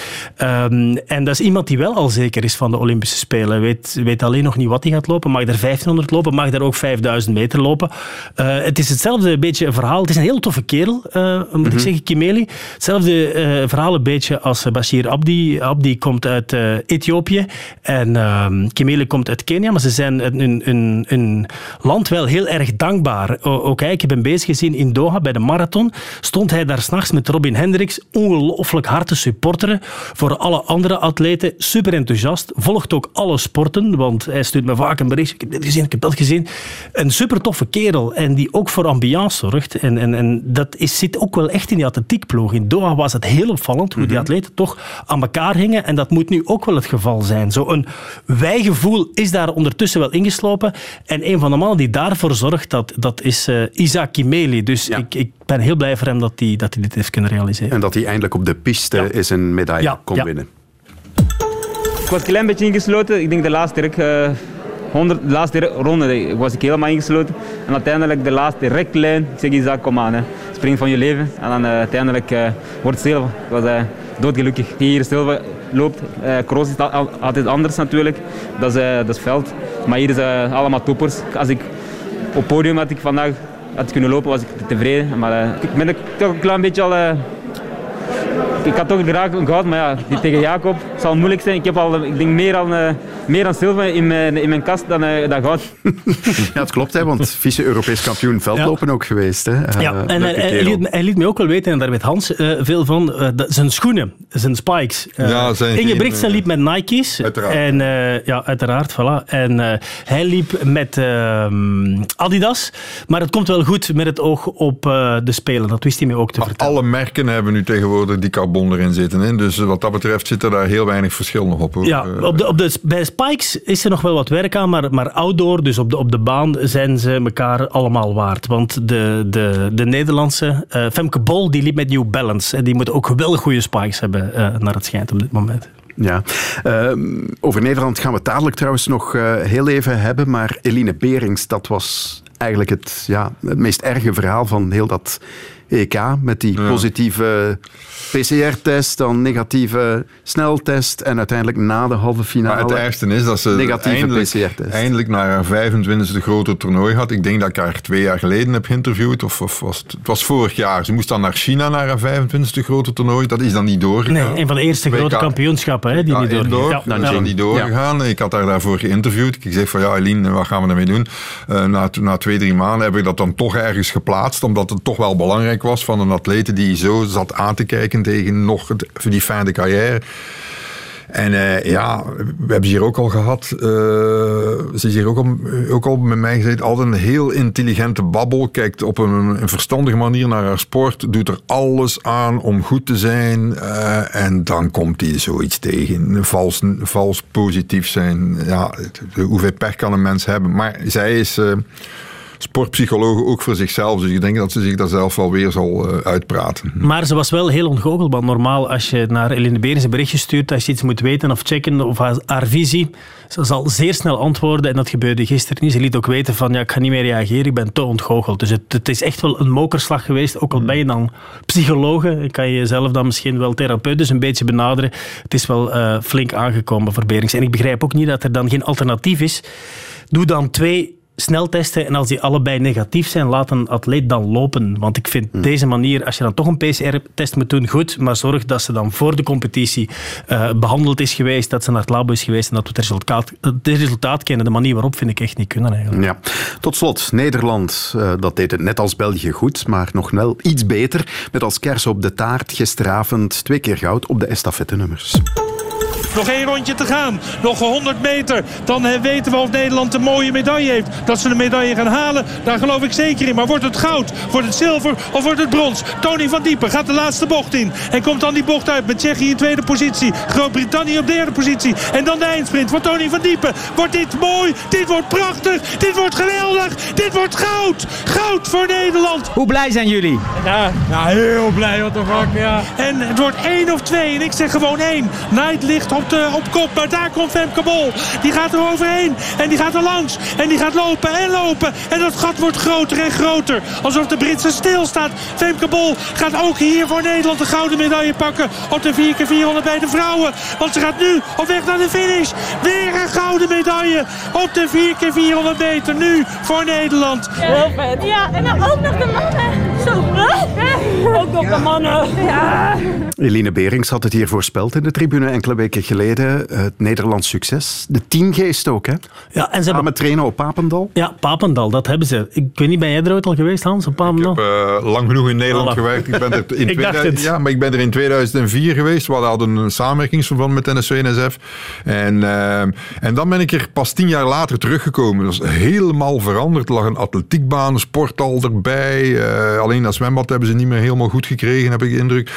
[SPEAKER 4] Um, en dat is iemand die wel al zeker is van de Olympische Spelen. Weet, weet alleen nog niet wat hij gaat lopen. Mag er 1500 lopen, mag er ook 5000 meter lopen. Uh, het is hetzelfde beetje verhaal. Het is een heel toffe kerel, uh, moet ik zeggen, Kimeli. Hetzelfde uh, verhaal een beetje als Bashir Abdi. Abdi komt uit Ethiopië en ehm, Kimeli komt uit Kenia. Maar ze zijn een, een, een land wel heel erg dankbaar. Ook hij, ik heb hem bezig gezien in Doha bij de marathon. Stond hij daar s'nachts met Robin Hendricks. Ongelooflijk hard te supporteren voor alle andere atleten. Super enthousiast. Volgt ook alle sporten, want hij stuurt me vaak een bericht. Ik heb dit gezien, ik heb dat gezien. Een super toffe kerel en die ook voor ambiance zorgt. En, en, en dat is, zit ook wel echt in die atletiekploeg. In Doha was het heel opvallend hoe die atleten toch aan elkaar hingen. En dat moet nu ook wel het geval zijn. Zo'n wijgevoel is daar ondertussen wel ingeslopen. En een van de mannen die daarvoor zorgt, dat, dat is uh, Isaac Kimeli. Dus ja. ik, ik ben heel blij voor hem dat hij, dat hij dit heeft kunnen realiseren.
[SPEAKER 3] En dat hij eindelijk op de piste ja. is een medaille ja. kon winnen.
[SPEAKER 17] Ik was een klein beetje ingesloten. Ik denk de laatste direct, uh, 100, de laatste ronde was ik helemaal ingesloten. En uiteindelijk de laatste lijn. Ik zeg Isaac, kom aan. Hè. Spring van je leven. En dan uh, uiteindelijk uh, wordt Silva. Ik was uh, doodgelukkig. Hier Silva loopt. Uh, cross is altijd anders natuurlijk. Dat is, uh, dat is veld. Maar hier is uh, allemaal toppers. Als ik op het podium had ik vandaag had kunnen lopen, was ik tevreden. Maar uh, ik ben toch een klein beetje al... Ik had toch graag een goud, maar ja, die tegen Jacob zal moeilijk zijn. Ik heb al, ik denk, meer dan, uh, meer dan zilver in mijn, in mijn kast dan, uh, dan goud.
[SPEAKER 3] Ja, het klopt, hè, want vice-Europees kampioen veldlopen ja. ook geweest. Hè. Uh,
[SPEAKER 4] ja, en hij, hij, liet, hij, liet, me ook wel weten, en daar weet Hans veel van, zijn schoenen, zijn spikes.
[SPEAKER 5] ja, zijn
[SPEAKER 4] Inge Brixen liep met Nike's.
[SPEAKER 5] Uiteraard.
[SPEAKER 4] En, ja, uiteraard, voilà. En hij liep met ehm, Adidas, maar het komt wel goed met het oog op de Spelen. Dat wist hij me ook te
[SPEAKER 5] maar
[SPEAKER 4] vertellen.
[SPEAKER 5] Alle merken hebben nu tegenwoordig die carbon erin zitten. Hè? Dus wat dat betreft zit er daar heel weinig verschil nog op. Hoor.
[SPEAKER 4] Ja, op de, op de, bij Spikes is er nog wel wat werk aan, maar, maar outdoor, dus op de, op de baan, zijn ze elkaar allemaal waard. Want de, de, de Nederlandse uh, Femke Bol die liep met New Balance en die moet ook wel goede Spikes hebben, uh, naar het schijnt op dit moment.
[SPEAKER 3] Ja, uh, over Nederland gaan we het dadelijk trouwens nog uh, heel even hebben. Maar Eline Berings, dat was eigenlijk het, ja, het meest erge verhaal van heel dat EK met die positieve PCR-test, dan negatieve sneltest en uiteindelijk na de halve finale.
[SPEAKER 5] Maar het ergste is dat ze
[SPEAKER 3] negatieve
[SPEAKER 5] eindelijk,
[SPEAKER 3] PCR-test.
[SPEAKER 5] eindelijk naar haar 25e grote toernooi had. Ik denk dat ik haar twee jaar geleden heb geïnterviewd. Of, of was het, het was vorig jaar. Ze moest dan naar China naar haar 25e grote toernooi. Dat is dan niet doorgegaan.
[SPEAKER 4] Nee, een van de eerste grote kampioenschappen hè, die
[SPEAKER 5] Ja,
[SPEAKER 4] niet
[SPEAKER 5] indoor,
[SPEAKER 4] Ja,
[SPEAKER 5] dat is niet doorgegaan. Ik had haar daarvoor geïnterviewd. Ik zeg van ja, Eline, wat gaan we ermee doen? Eh, na, na twee, drie maanden heb ik dat dan toch ergens geplaatst. Omdat het toch wel belangrijk was van een atlete die zo zat aan te kijken tegen nog het- die fijne carrière. En eh, ja, we hebben ze hier ook al gehad. eh, ze is hier ook al, ook al met mij gezeten. Altijd een heel intelligente babbel. Kijkt op een, verstandige manier naar haar sport. Doet er alles aan om goed te zijn. eh, en dan komt hij zoiets tegen. Vals, vals positief zijn. Ja, hoeveel pech kan een mens hebben? Maar zij is... Sportpsycholoog ook voor zichzelf. Dus ik denk dat ze zich daar zelf wel weer zal eh, uitpraten.
[SPEAKER 4] Maar ze was wel heel ontgoocheld. Want normaal, als je naar Eline Berens een berichtje stuurt, als je iets moet weten of checken of haar, haar visie, ze zal zeer snel antwoorden. En dat gebeurde gisteren niet. Ze liet ook weten van, ja, ik ga niet meer reageren, ik ben te ontgoocheld. Dus het, het is echt wel een mokerslag geweest. Ook al ben je dan psychologe, kan je jezelf dan misschien wel therapeutisch een beetje benaderen. Het is wel eh, flink aangekomen voor Berens. En ik begrijp ook niet dat er dan geen alternatief is. Doe dan twee sneltesten en als die allebei negatief zijn, laat een atleet dan lopen. Want ik vind deze manier, als je dan toch een PCR-test moet doen, goed, maar zorg dat ze dan voor de competitie eh, behandeld is geweest, dat ze naar het labo is geweest en dat we het resultaat, het resultaat kennen. De manier waarop vind ik echt niet kunnen eigenlijk.
[SPEAKER 3] Ja. Tot slot, Nederland, eh, dat deed het net als België goed, maar nog wel iets beter. Met als kers op de taart gisteravond twee keer goud op de estafette-nummers.
[SPEAKER 18] Nog één rondje te gaan. Nog 100 meter. Dan weten we of Nederland een mooie medaille heeft. Dat ze de medaille gaan halen, daar geloof ik zeker in. Maar wordt het goud, wordt het zilver of wordt het brons? Tony van Diepen gaat de laatste bocht in. En komt dan die bocht uit met Tsjechië in tweede positie. Groot-Brittannië op derde positie. En dan de eindsprint voor Tony van Diepen. Wordt dit mooi? Dit wordt prachtig. Dit wordt geweldig. Dit wordt goud. Goud voor Nederland.
[SPEAKER 19] Hoe blij zijn jullie?
[SPEAKER 18] Ja, ja heel blij. What the fuck, ja. En het wordt één of twee. En ik zeg gewoon één. Knight ligt op, de, op kop. Maar daar komt Femke Bol. Die gaat er overheen. En die gaat er langs. En die gaat lopen en lopen. En dat gat wordt groter en groter. Alsof de Britse stilstaat. Femke Bol gaat ook hier voor Nederland de gouden medaille pakken. Op de 4x400 bij de vrouwen. Want ze gaat nu op weg naar de finish. Weer een gouden medaille. Op de 4x400 meter. Nu voor Nederland.
[SPEAKER 2] Heel vet. Ja, en dan ook nog de mannen. Zo. Ook nog de mannen. Ja.
[SPEAKER 3] Eline Berings had het hier voorspeld in de tribune enkele weken geleden. Het Nederlands succes. De teamgeest ook, hè?
[SPEAKER 4] Ja, en ze
[SPEAKER 3] Samen trainen op Papendal.
[SPEAKER 4] Ja, Papendal, dat hebben ze. Ik weet niet, ben jij er ooit al geweest, Hans, op Papendal?
[SPEAKER 5] Ik heb eh, lang genoeg in Nederland
[SPEAKER 4] Voilà.
[SPEAKER 5] gewerkt. Ik, ben er in
[SPEAKER 4] Ik dacht
[SPEAKER 5] 2000
[SPEAKER 4] het.
[SPEAKER 5] Ja, maar ik ben er in 2004 geweest. We hadden een samenwerkingsverband met NSC-NSF. En, eh, en dan ben ik er pas tien jaar later teruggekomen. Dat is helemaal veranderd. Er lag een atletiekbaan, een sporthal erbij. Eh, alleen dat zwembad hebben ze niet meer helemaal goed gekregen, heb ik de indruk.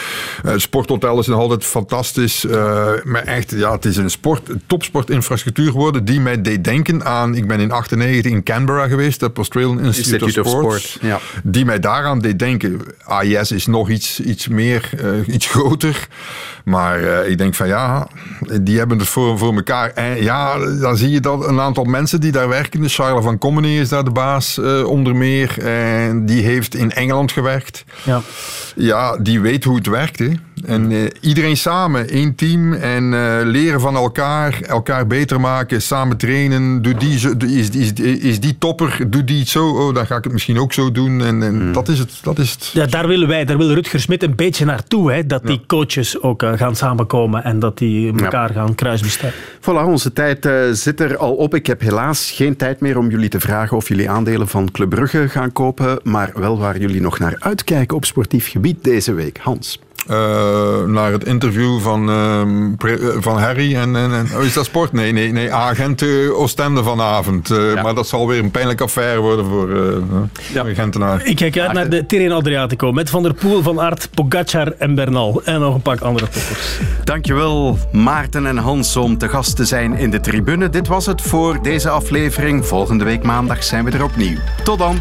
[SPEAKER 5] Eh, het sporthotel is nog altijd fantastisch. Eh, maar echt, ja, het is een sport, topsportinfrastructuur geworden die mij deed denken aan... Ik ben in 98 in Canberra geweest, het Australian Institute,
[SPEAKER 3] Institute
[SPEAKER 5] of
[SPEAKER 3] of
[SPEAKER 5] Sports.
[SPEAKER 3] Sport, ja.
[SPEAKER 5] Die mij daaraan deed denken. AIS is nog iets, iets meer, eh, iets groter. Maar eh, ik denk van ja, die hebben het voor, voor elkaar. En ja, dan zie je dat een aantal mensen die daar werken. Charles van Commenee is daar de baas eh, onder meer. En die heeft in Engeland gewerkt.
[SPEAKER 4] Ja.
[SPEAKER 5] Ja, die weet hoe het werkt. Hè. En eh, iedereen samen, één team. En eh, leren van elkaar, elkaar beter maken, samen trainen. Doe die, zo- doe- is, is, is die topper, doe die het zo. Oh, dan ga ik het misschien ook zo doen. En, en dat is het. Dat is het.
[SPEAKER 4] Ja, daar willen wij, daar wil Rutger Smit een beetje naartoe. Hè, dat die coaches ook eh, gaan samenkomen en dat die elkaar gaan kruisbestuiven.
[SPEAKER 3] Voilà, onze tijd zit er al op. Ik heb helaas geen tijd meer om jullie te vragen of jullie aandelen van Club Brugge gaan kopen, maar wel waar jullie nog naar uitkijken op sportief gebied deze week. Hans.
[SPEAKER 5] Eh, naar het interview van, ehm, eh, van Harry. En, en, en- oh, is dat sport? Nee, nee, nee. Agent eh, Oostende vanavond. Eh, Maar dat zal weer een pijnlijke affaire worden voor eh de Gentenaar.
[SPEAKER 4] Ik kijk uit naar de Tirreno Adriatico met Van der Poel, Van Aert, Pogacar en Bernal. En nog een pak andere toppers.
[SPEAKER 3] Dankjewel Maarten en Hans om te gast te zijn in de tribune. Dit was het voor deze aflevering. Volgende week maandag zijn we er opnieuw. Tot dan.